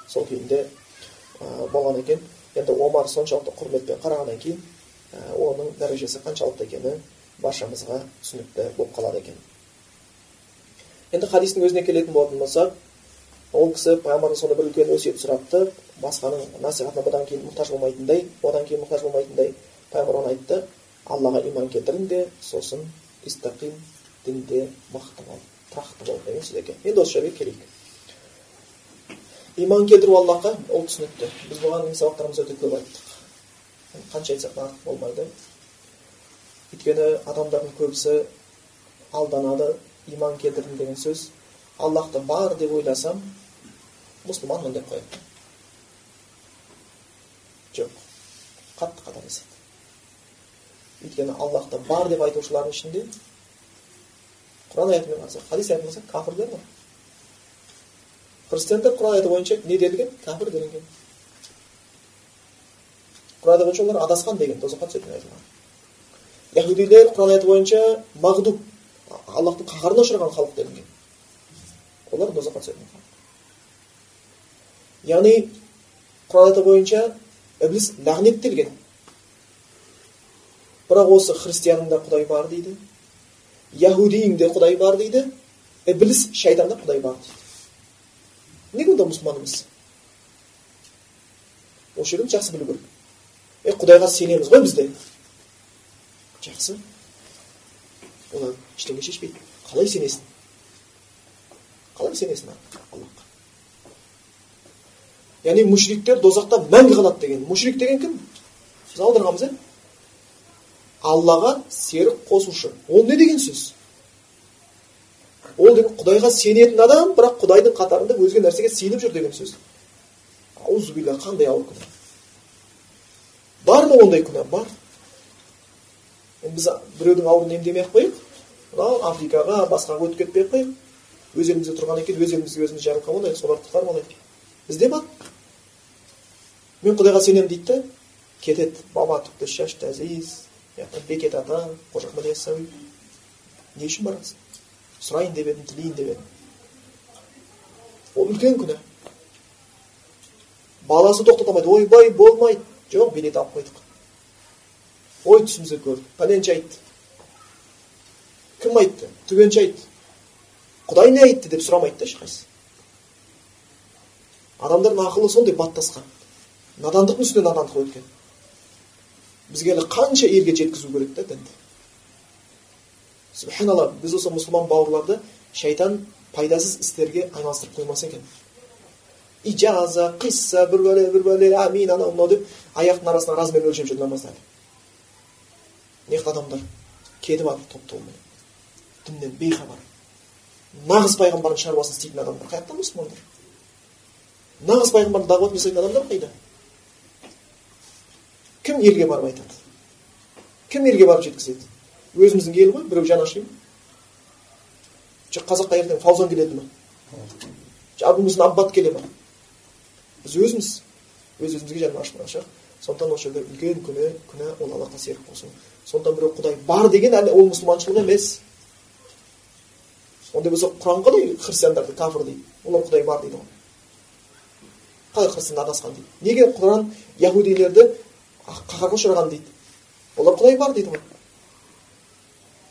сол күйінде ә, болған екен енді омар соншалықты құрметпен қарағаннан кейін ә, оның дәрежесі қаншалықты екені баршамызға түсінікті болып қалады екен енді хадистің өзіне келетін болатын болсақ ол кісі пайғамбардан сондай бір үлкен өсиет сұрапты басқаның насихатына бұдан кейін мұқтаж болмайтындай одан кейін мұқтаж болмайтындай пайғамбар оны айтты аллаға иман келтіріңдер сосын истақим дінде мықты бол тұрақты бол деген сөз екен енді осы жерге келейік иман келтіру аллахқа ол түсінікті біз бұған сабақтарымызда өте көп айттық қанша айтсақ та артық болмайды өйткені адамдардың көбісі алданады иман келтірдім деген сөз аллахты бар деп ойласам мұсылманмын деп қояды жоқ қатты қателеседі өйткені аллахты бар деп айтушылардың ішінде құран аятымен қарасақ хадис аятымен қарасақ кәпірлер бар христиандар құран аяты бойынша не делінген кәпір делінген құран аяты бойынша олар адасқан деген тозаққа түсетін айтылған яхудилер құран аяты бойынша мағдуб аллахтың қаһарына ұшыраған халық делінген олар тозаққа түсетін яғни құран аяты бойынша ібліс лағнеттелген бірақ осы христианыңда құдай бар дейді яхудиіңде құдай бар дейді ібліс шайтанда құдай бар дейді неге онда мұсылман емес осы жерден жақсы білу керек е құдайға сенеміз ғой бізде жақсы олар ештеңе шешпейді қалай сенесің қалай сенесің аллахқа яғни мушриктер дозақта мәңгі қалады деген мушрик деген кім біз аударғанбыз иә аллаға серік қосушы ол не деген сөз ол деген құдайға сенетін адам бірақ құдайдың қатарында өзге нәрсеге сеніп жүр деген сөз аузубилля қандай ауыр күнә бар ма ондай күнә бар енді біз біреудің ауырын емдемей ақ қояйық африкаға басқаға өтіп кетпей ақ қояйық өз елімізде тұрғаннан кейін өз елімізге өзіміз жарылқап алайық соларды құтқарып алайық бізде бар мен құдайға сенемін дейді да кетеді баба түкті шаш бекет ата қожа ахмад яссауи не үшін барасың? Сұрайын деп едім тілейін деп едім. Ол үлкен күнә. Баласы тоқтата ойбай болмайды. Жоқ билет алып қойдық. Ой түсімізге көрдік. Пәленше айтты. Кім айтты? Түгенше айтты. Құдай не айтты деп сұрамайды да ешқайсысы. Адамдардың ақылы сондай баттасқан. Надандықтың үстіне надандық өткен. Бізге әлі қанша елге жеткізу керек та дінді субханалла біз осы мұсылман бауырларды шайтан пайдасыз істерге айналыстырып қоймаса екен ижаза қисса бір бәле бір бәле әмин анау мынау деп аяқтың арасына размерін өлшеп жүр намазда неғып адамдар кетіп жатыр топ тобымен діннен бейхабар нағыз пайғамбардың шаруасын істейтін адамдар қаяқта мұсылмандар нағыз пайғамбардың дағуатын жасайтын адамдар қайда кім елге барып айтады кім елге барып жеткізеді өзіміздің ел ғой біреу жаны ашиды ма қазаққа ертең фаузан келеді ма абу аббат келе ма біз өзіміз өз өзімізге жаны ашымаған сондықтан осы жерде үлкен күнә күнә ол аллахқа серік қосу сондықтан біреу құдай бар деген әлі ол мұсылманшылық емес ондай болса құран қалай христиандарды кафір дейді олар құдай бар дейді ғой қалай христиан адасқан дейді неге құран яхудилерді қаһарға ұшыраған дейді. Олар құдай бар дейді ғой?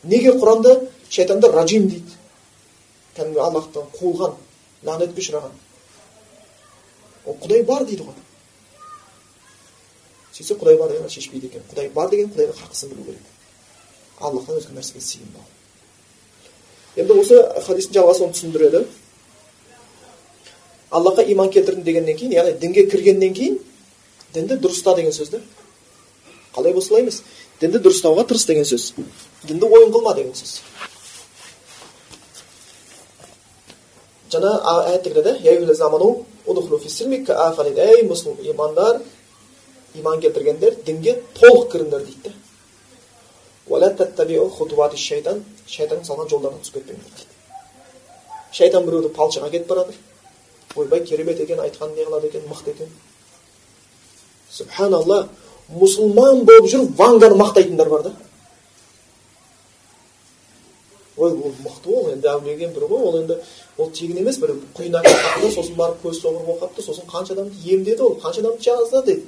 Неге құранда шайтанды ражим дейді? Кәдімгі аллахтан қуылған лағнетке ұшыраған ол құдай бар дейді ғой. Сөйтсе құдай бар деген шешпейді екен. Құдай бар деген құдайға хақысын білу керек. Аллахтан өзге нәрсеге сыйынбау. Енді осы хадистің жалғасы оны түсіндіреді. Аллахқа иман келтірдім дегеннен кейін яғни дінге кіргеннен кейін дінді дұрыста деген сөз да қалай болса солай емес дінді дұрыстауға тырыс деген сөз. Дінді ойын қылма деген сөз. Жаңа аятта мұсылман имандар иман келтіргендер дінге толық кіріңдер дейді. Да шайтан шайтанның салған жолдарына түсіп кетпеңдер дейді. Шайтан біреуді палшыға кетіп бара жатыр ойбай керемет екен айтқан не қылады екен мықты екен субханалла мұсылман болып жүріп ванганы мақтайтындар бар да ой ол мықты ол енді әулиеден бір ғой ол енді ол тегін емес бір құйына да сосын барып көз соғыр болып қалыпты сосын қанша адамды емдеді ол қанша адамды жазды деді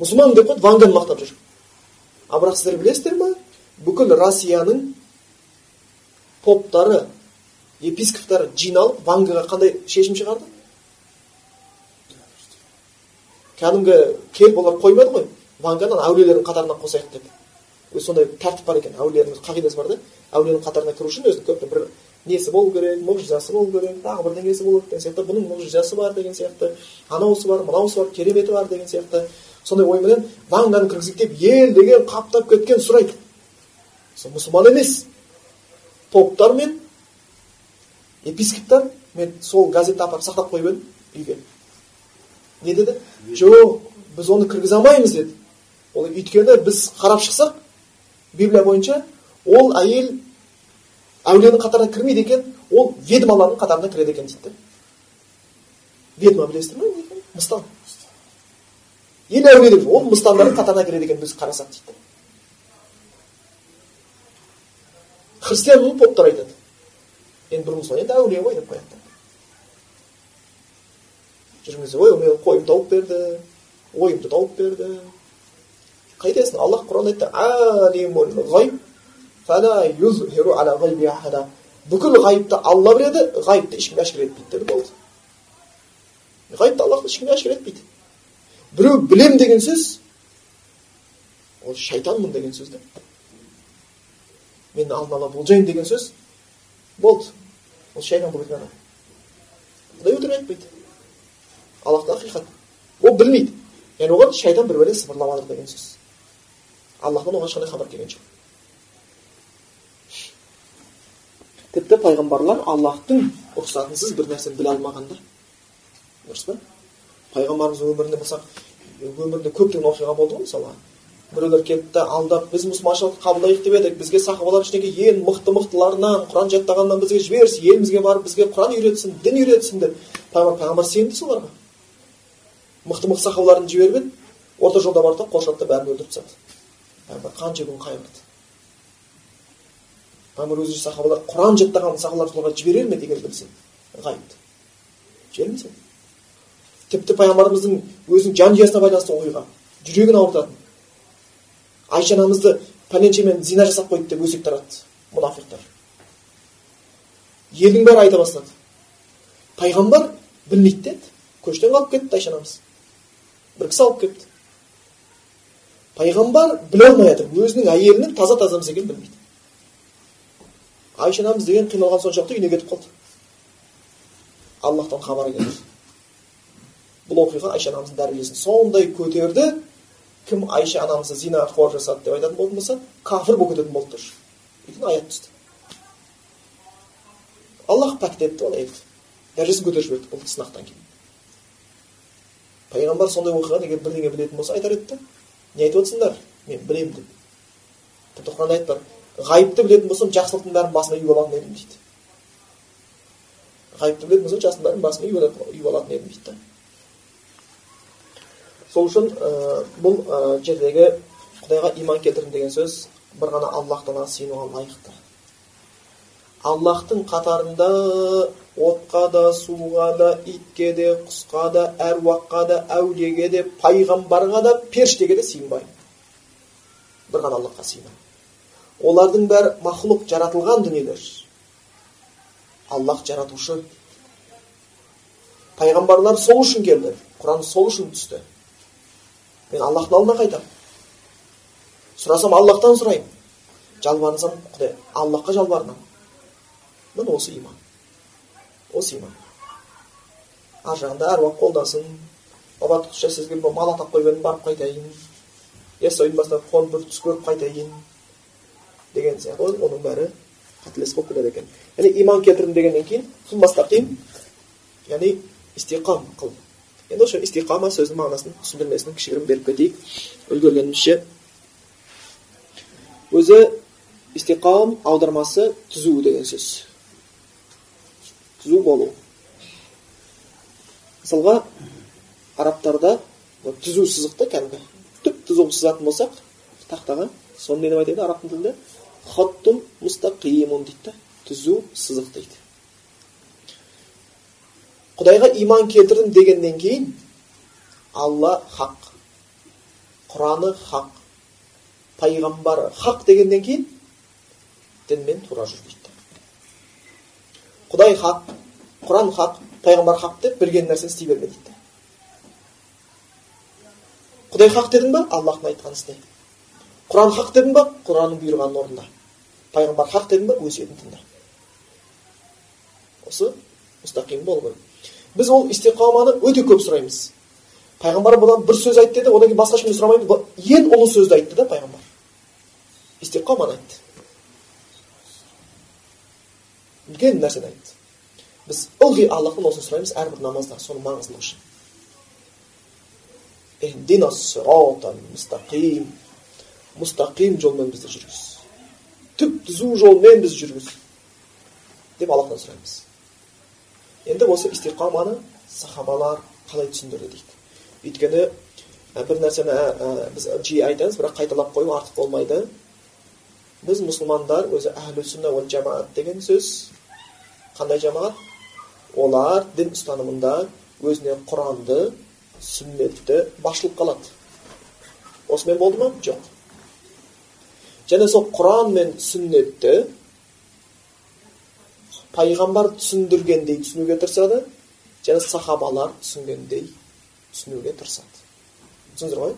мұсылман деп қойды ванганы мақтап жүр а бірақ сіздер білесіздер ма бүкіл россияның поптары епископтары жиналып вангаға қандай шешім шығарды кәдімгі келіп олар қоймады ғой. Ванганы әулиелердің қатарына қосайық деп. Өзі сондай тәртіп бар екен әулиелердің қағидасы бар да. Әулиенің қатарына кіру үшін өзінің көп. Бір несі болу керек мұғжизасы болу керек тағы бірдеңесі болу керек деген сияқты. Бұның мұғжизасы бар деген сияқты. Анауысы бар мынауысы бар кереметі бар деген сияқты. Сондай ойменен ванганы кіргізейік деп ел деген қаптап кеткен сұрайды сол мұсылман емес. Поптар мен епископтар мен сол газетті апарып сақтап қойып едім үйге. Не деді жоқ біз оны кіргізе алмаймыз деді ол өйткені біз қарап шықсақ библия бойынша ол әйел әулиенің қатарына кірмейді екен ол ведьмалардың қатарына кіреді екен дейді ведьма білесіздер ма мыстан ел әулие деп ол мыстандардың қатарына кіреді екен біз қарасақ дейді христиан поптар айтады енді мұсылман енді әулие ғой деп қояды да жүріңіз ой мен қойым тауып берді ойымды тауып берді қайтесің аллах құранда айтты бүкіл ғайыпты алла біледі ғайыпты ешкімге әшкере етпейді деді болды. Ғайыпты аллах ешкімге әшкере етпейді біреу білем деген сөз ол шайтанмын деген сөз да мен алдын ала болжаймын деген сөз болды. Ол шайтан болып кеткен құдай өтірік айтпайды. Аллахта ақиқат ол білмейді яғни оған шайтан бір бәле сыбырлап жатыр деген сөз аллахтан оған ешқандай хабар келген жоқ тіпті пайғамбарлар аллахтың рұқсатынсыз бір нәрсені біле алмаған да дұрыс па пайғамбарымыз өмірінде болсақ өмірінде көптеген оқиға болды ғой мысалы біреулер келді да алдап біз мұсылманшылықты қабылдайық деп едік бізге сахабалар ішіндегі ең мықты мықтыларынан құран жаттағаннан бізге жіберсін елімізге барып бізге құран үйретсін дін үйретсін деп пайғамбар сенді соларға мықты мықты сахабаларын жіберіп еді. Орта жолда барды да қоршады да бәрін өлтіріп тастады. Пайғамбар қанша күн қайғырды? Пайғамбар өзі сахабалар құран жаттаған сахабалар соларға жіберер ме егер білсе ғайыпты жібермес еді тіпті пайғамбарымыздың өзінің жанұясына байланысты оқиға. Жүрегін ауыртатын. Айша анамызды пәленшемен зина жасап қойды деп өсек таратты. Мұнафиқтар. Елдің бәрі айта бастады. Пайғамбар білмейді деді. Көштен қалып кетті айша анамыз. Бір кісі алып келіпті пайғамбар біле алмай жатыр өзінің әйелінің таза таза екенін білмейді. Айша анамыз деген қиналған соншалықты үйіне кетіп қалды. Аллахтан хабар келді. Бұл оқиға айша анамыздың дәрежесін сондай көтерді кім айша анамызды зина қор жасады деп айтатын болатын болса кәпір болып кететін болды тоже өйткені аят түсті. Аллах пәктетті ол әйелді дәрежесін көтеріп жіберді бұл сынақтан кейін. Пайғамбар сондай оқиғаны егер бірдеңе білетін болса айтар еді да. Не айтып отырсыңдар? Мен білемін деп. Тіпті құранда аят бар ғайыпты білетін болсам жақсылықтың бәрін басыма үйіп алатын едім дейді. Ғайыпты білетін болсам жақсылықтың бәрін басыма үйіп алатын едім дейді да. Сол үшін ә, бұл ә, жердегі құдайға иман келтірдім деген сөз бір ғана аллахтан ғана сыйынуға лайықты. Аллахтың қатарында отқа да суға да итке де құсқа да әруаққа да әулиеге де пайғамбарға да періштеге де сыйынбаймын. Бір ғана аллахқа сыйынамын. Олардың бәрі махлук жаратылған дүниелер. Аллах жаратушы. Пайғамбарлар сол үшін келді. Құран сол үшін түсті. Мен аллахтың алдына қайтамын. Сұрасам аллахтан сұраймын. Жалбарынсам құдай аллахқа жалбарынамын. Міне осы иман. Осы иман ар жағында әруақ қолдасын. Баба тұқша сізге мал атап қойып барып қайтайын. Яссауидің басынан қонып бір түс көріп қайтайын. Деген сияқты. Оның бәрі қателес болып кетеді екен. Яғни иман келтірдім дегеннен кейін яғни истиқам қыл. Енді осы истиқама сөзінің мағынасын түсіндірмесін кішігірім беріп кетейік. Үлгергенімізше өзі истиқам аудармасы түзу деген сөз. Түзу болу. Мысалға арабтарда түзу сызықты кәдімгі. Түп түзу сызатын болсақ тақтаға соны не деп айтады арабтың тілінде? Хоттун мустақимун дейді да түзу сызық дейді. Құдайға иман келтірдім дегеннен кейін алла хақ құраны хақ пайғамбары хақ дегеннен кейін дінмен тура жүр дейді. Құдай хақ құран хақ пайғамбар хақ деп білген нәрсені істей берме дейді құдай хақ дедің ба аллахтың айтқанын істе құран хақ дедің ба құранның бұйырғанын орында пайғамбар хақ дедің ба өсиетін тыңда осы мұстақим болу керек біз ол истиқаманы өте көп сұраймыз пайғамбар бұдан бір сөз айтты деді одан кейін басқа ешкімнен сұрамаймыз ең ұлы сөзді айтты да пайғамбар истиқаманы айтты үлкен нәрсені айтты біз ылғи аллахтан осыны сұраймыз әрбір намазда соның маңыздылығы үшін мұстақим жолмен бізді жүргіз түп түзу жолмен бізді жүргіз деп аллахтан сұраймыз енді осы истиқаманы сахабалар қалай түсіндірді дейді өйткені бір нәрсені біз жиі айтамыз бірақ қайталап қою артық болмайды біз мұсылмандар өзі әхлі сүнна уал жамаат деген сөз қандай жамаат олар дін ұстанымында өзіне құранды сүннетті басшылыққа алады осымен болды ма жоқ және сол құран мен сүннетті пайғамбар түсіндіргендей түсінуге тырысады және сахабалар түсінгендей түсінуге тырысады түсіндіңіздер ғой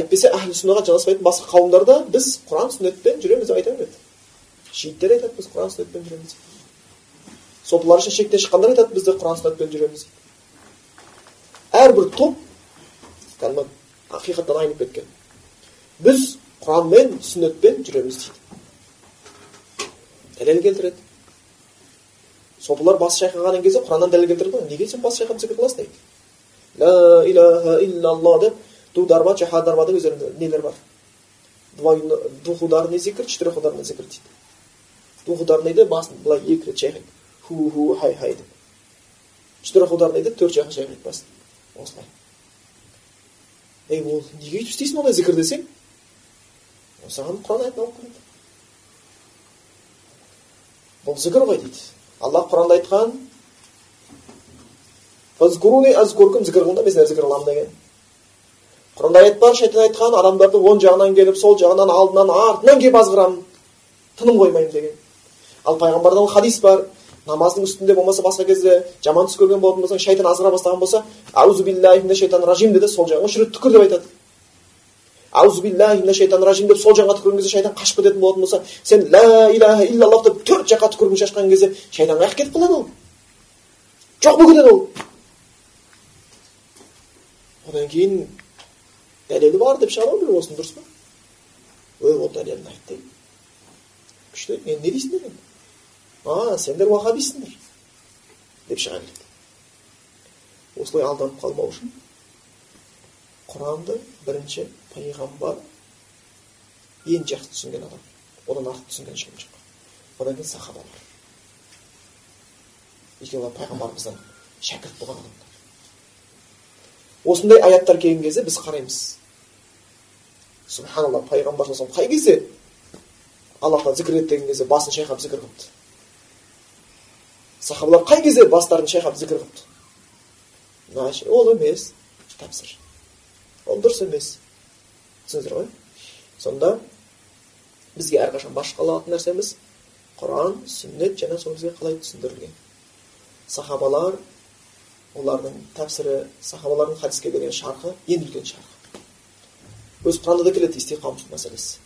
әйтпесе әхлі сүннаға жанаспайтын басқа қауымдарда біз құран сүннетпен жүреміз деп айта береді шииттер айтады біз құран сүннетпен жүреміз сопылар үшін шектен шыққандар айтады біз де құран сүннетпен жүреміз әрбір топ кәдімгі ақиқаттан айнып кеткен. Біз құранмен сүннетпен жүреміз дейді. Дәлел келтіреді. Сопылар бас шайқағаннан кезде құраннан дәлел келтірді ғой неге сен бас шайқап зікір қыласың дейді? Ла илаха иллалла деп дударба чахадарба деп өздерінде нелер бар? Двухударный зикр четырехударный зикр дейді. Двухударныйды басын былай екі рет шайқайды. Ху ху хай хай деп четырехударныйды төрт жаққа шайқайды басын осылай ей ол неге өйтіп істейсің ондай зікір десең саған құран аятын алып келеді бұл зікір ғой дейді аллах құранда айтқан зікір мен сендерді зікір қыламын деген құранда аят бар шайтан айтқан адамдарды оң жағынан келіп сол жағынан алдынан артынан келіп азғырамын тыным қоймаймын деген ал пайғамбардан хадис бар намаздың үстінде болмаса басқа кезде жаман түс көрген болатын болсаң шайтан азғыра бастаған болса аузу биллахи шайтан ражим деді сол жағына үш рет түкір деп айтады. Аузу шайтан ражим деп сол жаққа түкірген кезде шайтан қашып кететін болатын болса сен ла иляха иллаллах деп төрт жаққа түкіргін шашқан кезде шайтан қаяққа кетіп қалады ол. Жоқ болып кетеді ол. Одан кейін дәлелі бар деп шығара біреу осыны дұрыс па? Ой ол дәлелін айт дейді күшті енді не дейсіңдер енді а сендер уахабистсіңдер деп шыға келеді осылай алданып қалмау үшін құранды бірінші пайғамбар ең жақсы түсінген адам одан артық түсінген ешкім жоқ одан кейін сахабалар екеуі пайғамбарымыздан шәкірт болған адамдар осындай аяттар келген кезде біз қараймыз субханалла пайғамбар қай кезде аллахқа зікір ет кезде басын шайқап зікір қылыпты сахабалар қай кезде бастарын шайқап зікір қылыпты? Ол емес. Тәпсір ол дұрыс емес. Түсіндіңіздер ғой? Сонда бізге әрқашан басшы қалатын нәрсеміз құран сүннет және сол бізге қалай түсіндірілген? Сахабалар олардың тәпсірі сахабалардың хадиске берген шарқы ең үлкен шарқы өзі құранда да келеді истиқамат мәселесі.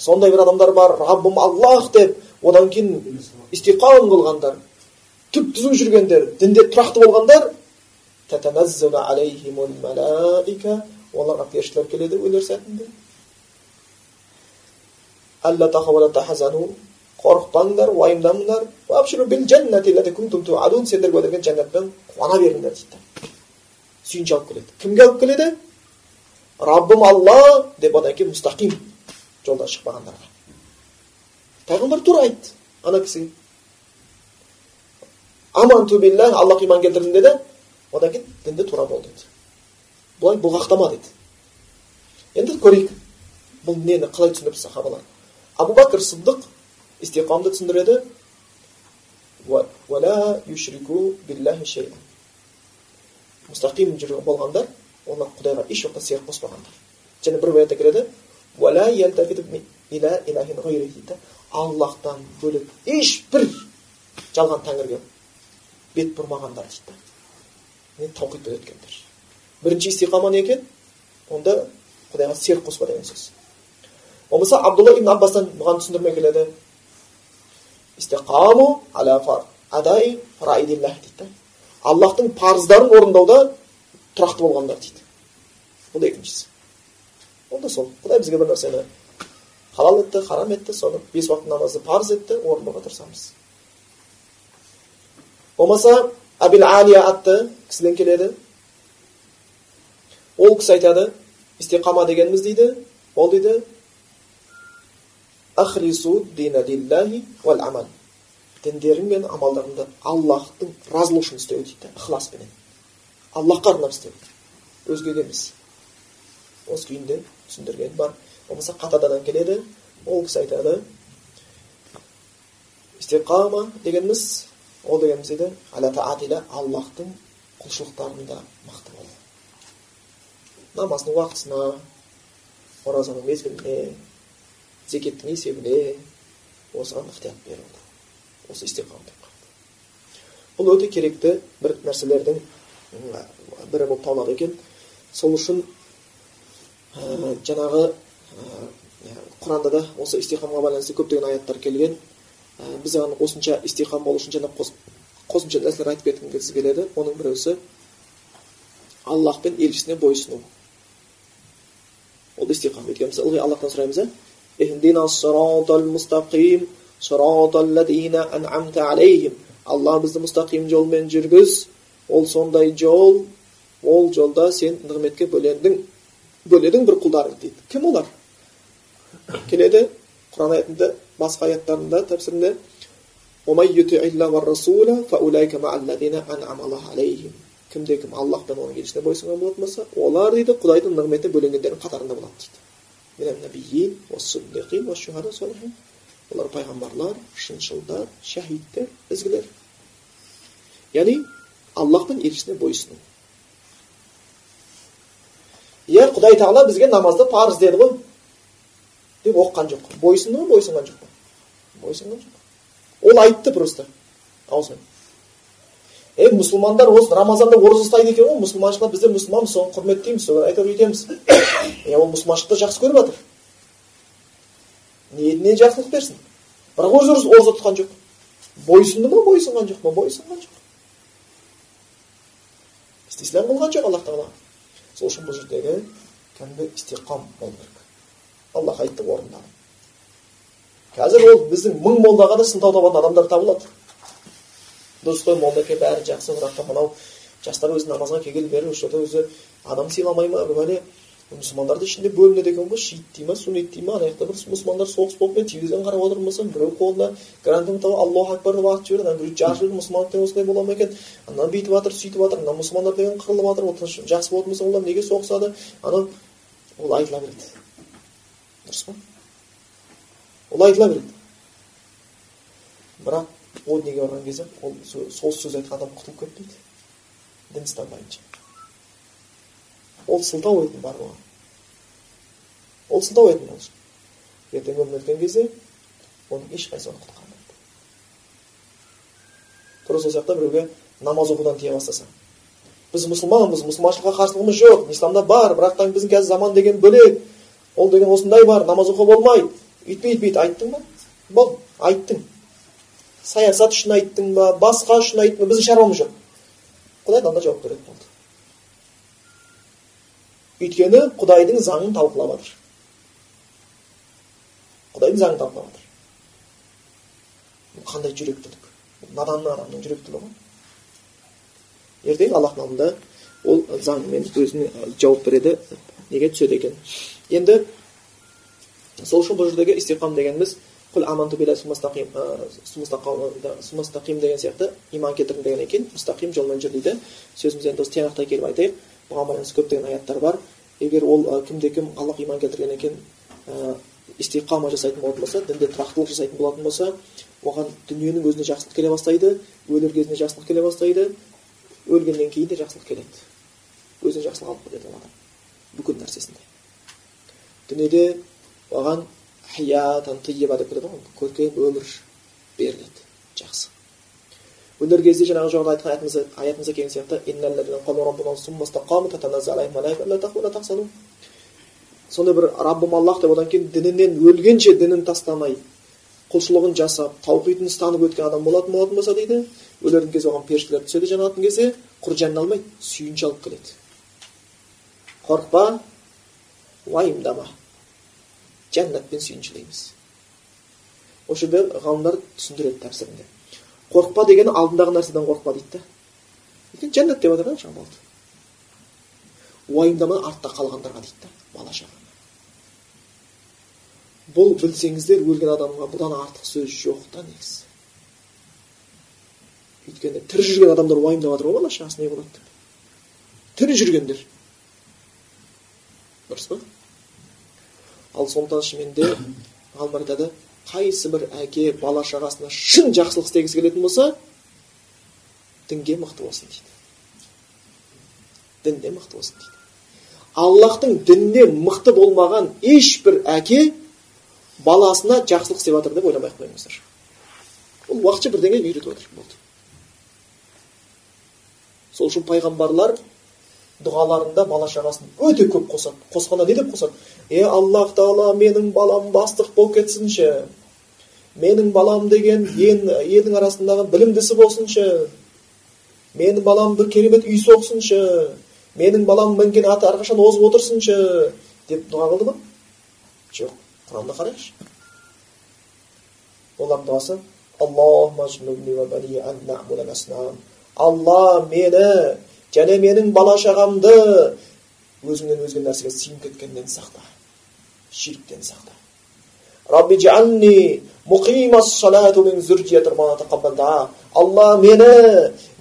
Сондай бір адамдар бар раббым аллах деп. Одан кейін истиқам қылғандар түп түзу жүргендер дінде тұрақты болғандар оларға періштелер келеді өлер сәтінде. Қорықпаңдар уайымдамаңдар сендерге берілген жәннатпен қуана беріңдер дейді. Сүйінші алып келеді. Кімге алып келеді? Раббым алла деп одан кейін мұстақим жолдан шықпағандарға пайғамбар тура айтты ана кісіге аманту биллах аллахқа иман келтірдім деді. Одан кейін дінде тура бол деді. Бұлай бұлғақтама деді. Енді көрейік бұл нені қалай түсіндірді сахабалар? Абу бәкір сыдық истиқамды түсіндіреді. Мұстақим болғандар олар құдайға еш уақытта серік қоспағандар. Және бір аятта келеді. Аллахтан бөлек ешбір жалған тәңірге бет бұрмағандар дейді не таухидпен өткендер бірінші истиқама не екен онда құдайға серік қоспа деген сөз болмаса абдулла ибн аббастан бұған түсіндірме келеді истиқаму адай фараидиллах дейді аллахтың парыздарын орындауда тұрақты болғандар дейді бұл екіншісі ол да сол құдай бізге бір нәрсені халал етті харам етті соны бес уақыт намазды парыз етті орындауға тырысамыз болмаса абил алия атты кісіден келеді ол кісі айтады истиқама дегеніміз дейді ол дейді діндерің мен амалдарыңды аллахтың разылығы үшін істеу дейді ықыласпенен аллахқа арнап істеу өзгеге емес осы күйінде түсіндірген бар. Болмаса қатададан келеді. Ол кісі айтады истиқама дегеніміз ол дегеніміз дейді аллахтың құлшылықтарында мықты болу намаздың уақытысына оразаның мезгіліне зекеттің есебіне осыған ықтият беру осы истиқам деп бұл өте керекті бір нәрселердің бірі болып табылады екен. Сол үшін Э, жаңағы э, құранда да осы истихамға байланысты көптеген аяттар келген. Э, біз оған қосынша истихам болу үшін жаңа қосымша нәрселер айтып кеткіміз келеді. Оның біреусі аллах пен елшісіне бойсыну ол истиқам өйткені біз ылғи аллахтан сұраймыз ә? иә алла бізді мұстақим жолмен жүргіз. Ол сондай жол ол жолда сен нығметке бөлендің бөледің бір құлдарың дейді. Кім олар? Келеді құран аятында басқа аяттарында тәпсірінде кімде кім? Аллах пен оның елшісіне бойсынған болатын болса олар дейді құдайдың нығметі бөленгендердің қатарында болады дейді. Олар пайғамбарлар шыншылдар шахидтер ізгілер. Яғни аллах пен елшісіне бойсыну иә құдай тағала бізге намазды парыз деді ғой. Деп оқыған жоқ. Бойсынды ма бойсынған жоқ па? Бойсынған жоқ. Ол айтты просто. Аузымен е мұсылмандар осы рамазанда ораза ұстайды екен ғой. Мұсылманшылар біздер мұсылманбыз соны құрметтейміз соған айтып жетеміз иә ол мұсылманшылықты жақсы көріп жатыр. Ниетіне жақсылық берсін. Бірақ өзі ораза тұтқан жоқ. Бойсұнды ма бойсұнған жоқ па? Бойсұнған жоқ. Істислам қылған жоқ аллах тағала. Сол үшін бұл жердегі кәдімгі истиқам керек аллах айтты орындалып қазір ол біздің мың молдаға да сылтау табатын адамдар табылады. Дұрыс қой молдаке бәрі жақсы бірақ мынау жастар өзі намазға келгелі бері осы жерде өзі адам сыйламай ма? Бәле мұсылмандардың ішінде бөлінеді екен ғой. Шиит дей ма суннит дей ма? Ана жақта бір мұсылмандар соғыс болып мен телевизордан қарап отырмын біреу қолына гранатом тауып аллаху акбар деп атып жібереді. Ана біреу жарып жіберді мұсылмандық деген осылай бола ма екен? Ана бүйтіп жатыр сөйтіп жатыр мына мұсылмандар деген қырылып жатыр жақсы болатын болса олар неге соғысады? Анау ол айтыла береді дұрыс па ол айтыла береді бірақ о дүниеге барған кезде ол сол сөз айтқан адам құтылып кетпейді дін ұстанбайынша ол сылтау етін бар оған ол сылтау етін ол ертең өмір өткен кезде оның ешқайсысы оны құтқармайды тура сол сияқты біреуге намаз оқудан тия бастаса біз мұсылманбыз мұсылманшылыққа қарсылығымыз жоқ исламда бар бірақ та біздің қазір заман деген бөлек ол деген осындай бар намаз оқуға болмайды үйтпей үйтпейді айттың ба болды айттың саясат үшін айттың ба басқа үшін айттың ба біздің шаруамыз жоқ құдай тағала жауап береді болды өйткені құдайдың заңын талқылап жатыр құдайдың заңын талқылап жатыр қандай жүректілік надан адамның жүректілігі ғой ертең аллахтың алдында ол заңмен өзіне жауап береді неге түседі екен енді сол үшін бұл жердегі истиқам дегеніміз құл деген сияқты иман келтірдім дегеннен кейін мұстақим жолмен жүр дейді сөзімізді енді осы тиянақтай келіп айтайық бұған байланысты көптеген аяттар бар егер ол кімде кім аллах иман келтіргеннен кейін истиқама жасайтын болатын болса дінде тұрақтылық жасайтын болатын болса оған дүниенің өзіне жақсылық келе бастайды өлер кезінде жақсылық келе бастайды өлгеннен кейін де жақсылық келеді. Өзіне жақсылық алып кетеді ол адам бүкіл нәрсесінде. Дүниеде оған хаятан тыйиба деп келеді ғой. Көркем өмір беріледі. Жақсы. Өлер кезде жаңағы жоғарыда айтқан аятымызда келген сияқты сондай бір раббым аллах деп одан кейін дінінен өлгенше дінін тастамай құлшылығын жасап таухидын ұстанып өткен адам болатын болатын болса дейді өлердің кезде оған періштелер түседі жанатын кезде құр жәнін алмайды сүйінші алып келеді қорықпа уайымдама. Жәннатпен сүйіншілейміз. Осы жерде ғалымдар түсіндіреді тәпсірінде. Қорықпа дегені алдындағы нәрседен қорықпа дейді да. Жәннат деп жатыр да болды. Уайымдама артта қалғандарға дейді да бала шағаны бұл білсеңіздер өлген адамға бұдан артық сөз жоқ та негізі. Өйткені тірі жүрген адамдар уайымдап жатыр ғой бала шағасы не болады деп. Тірі жүргендер. Дұрыс па? Ал сондықтан шыныменде ғалымдар айтады қайсы бір әке бала шағасына шын жақсылық істегісі келетін болса дінге мықты болсын дейді. Дінде мықты болсын дейді. Аллахтың дініне мықты болмаған ешбір әке баласына жақсылық істеп жатыр деп ойламай ақ қойыңыздар. Ол уақытша бірдеңе үйретіп жатыр болды. Сол үшін пайғамбарлар дұғаларында бала шағасын өте көп қосады. Қосқанда не деп қосады? Е аллах тағала менің балам бастық болып кетсінші менің балам деген ен, елдің арасындағы білімдісі болсыншы менің балам бір керемет үй соқсыншы менің балам мінген аты әрқашан озып отырсыншы деп дұға қылды ма? Жоқ. Құранды қарайықшы олардың дұғасы алла мені және менің бала шағамды өзіңнен өзге нәрсеге сиынып кеткеннен сақта ширктен сақта алла мені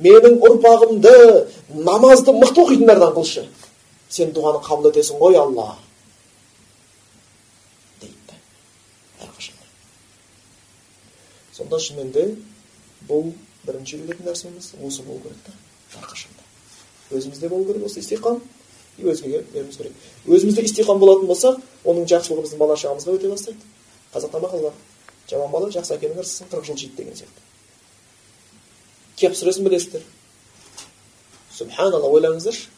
менің ұрпағымды намазды мықты оқитындардан қылшы сен дұғаны қабыл етесің ғой алла дейді әрқашан сонда шынымен де бұл бірінші үйренетін нәрсеміз осы болу керек та әрқашанда. Өзімізде болу керек осы истиқам и өзгеге беруіміз керек. Өзімізде истиқам болатын болсақ оның жақсылығы біздің бала шағамызға өте бастайды. Қазақта мақал бар. Жаман бала жақсы әкенің ырсысын қырық жыл жейді деген сияқты. Кеп сүресін білесіздер. Субханалла ойлаңыздаршы.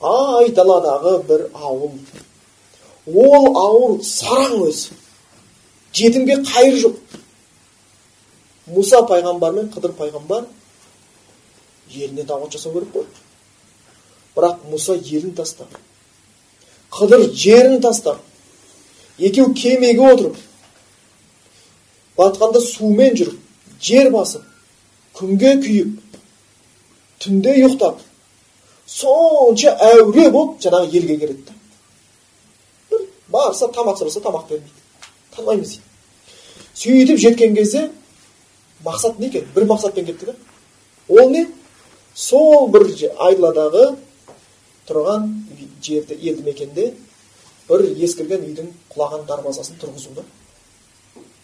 Айдаладағы бір ауыл. Ол ауыл сараң өзі. Жетімге қайыр жоқ. Мұса пайғамбар мен қыдыр пайғамбар еліне дағуат жасау керек қой бірақ мұса елін тастап қыдыр жерін тастап екеу кемеге отырып батқанда сумен жүріп жер басып күнге күйіп түнде ұйықтап сонша әуре болып жаңағы елге келеді барса тамақ сұраса тамақ бермейді танымаймыз дейді сөйтіп жеткен кезде мақсат не екен бір мақсатпен кетті да ол не? Сол бір айдаладағы тұрған жерді елді мекенде бір ескірген үйдің құлаған дарбазасын тұрғызу да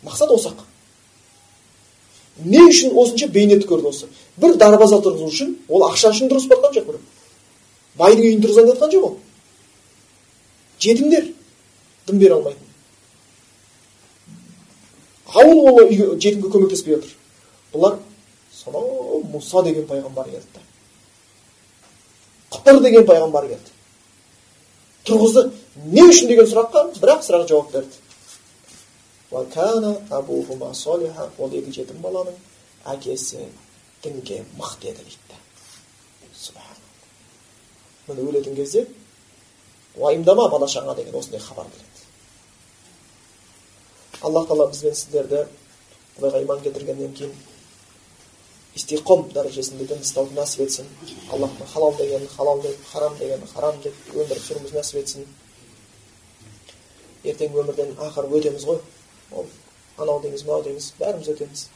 мақсат осы не үшін осынша бейнет көрді осы? Бір дарбаза тұрғызу үшін ол ақша үшін дұрыс жатқан жоқ біреу байдың үйін тұрғызайын деп жатқан жоқ ол. Жетімдер дым бере алмайтын. Ауыл ол жетімге көмектеспей жатыр бұлар сонау мұса деген пайғамбар келді қыдыр деген пайғамбар келді тұрғызды не үшін деген сұраққа бір ақ сұраққа жауап берді ол екі жетім баланың әкесі дінге мықты еді дейді міне өлетін кезде уайымдама бала шаға деген осындай хабар келеді аллах тағала біз бен сіздерді құдайға иман келтіргеннен кейін истиқом дәрежесінде дін ұстауды нәсіп етсін. Аллахтың халал дегенін халал деп харам дегенін харам деп өмір сүруімізді нәсіп етсін. Ертең өмірден ақыры өтеміз ғой. Ол анау дейміз мынау дейміз бәріміз өтеміз.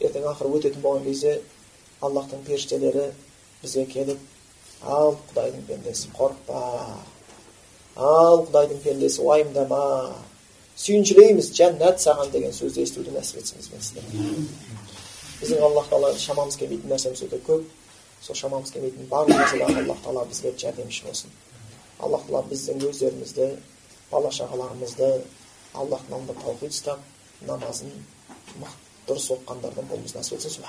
Ертең ақыры өтетін болған кезде аллахтың періштелері бізге келіп ал құдайдың пендесі қорықпа! Ал құдайдың пендесі уайымдама! Сүйіншілейміз жәннат саған! деген сөзді естуді нәсіп етсін бізбен біздің аллах тағала шамамыз келмейтін нәрсеміз өте көп сол шамамыз келмейтін барлық нәрседе аллах тағала бізге жәрдемші болсын аллах тағала біздің өздерімізді бала шағаларымызды аллахтың алдында таухид ұстап намазын дұрыс оқығандардан болуымызды нәсіп етсін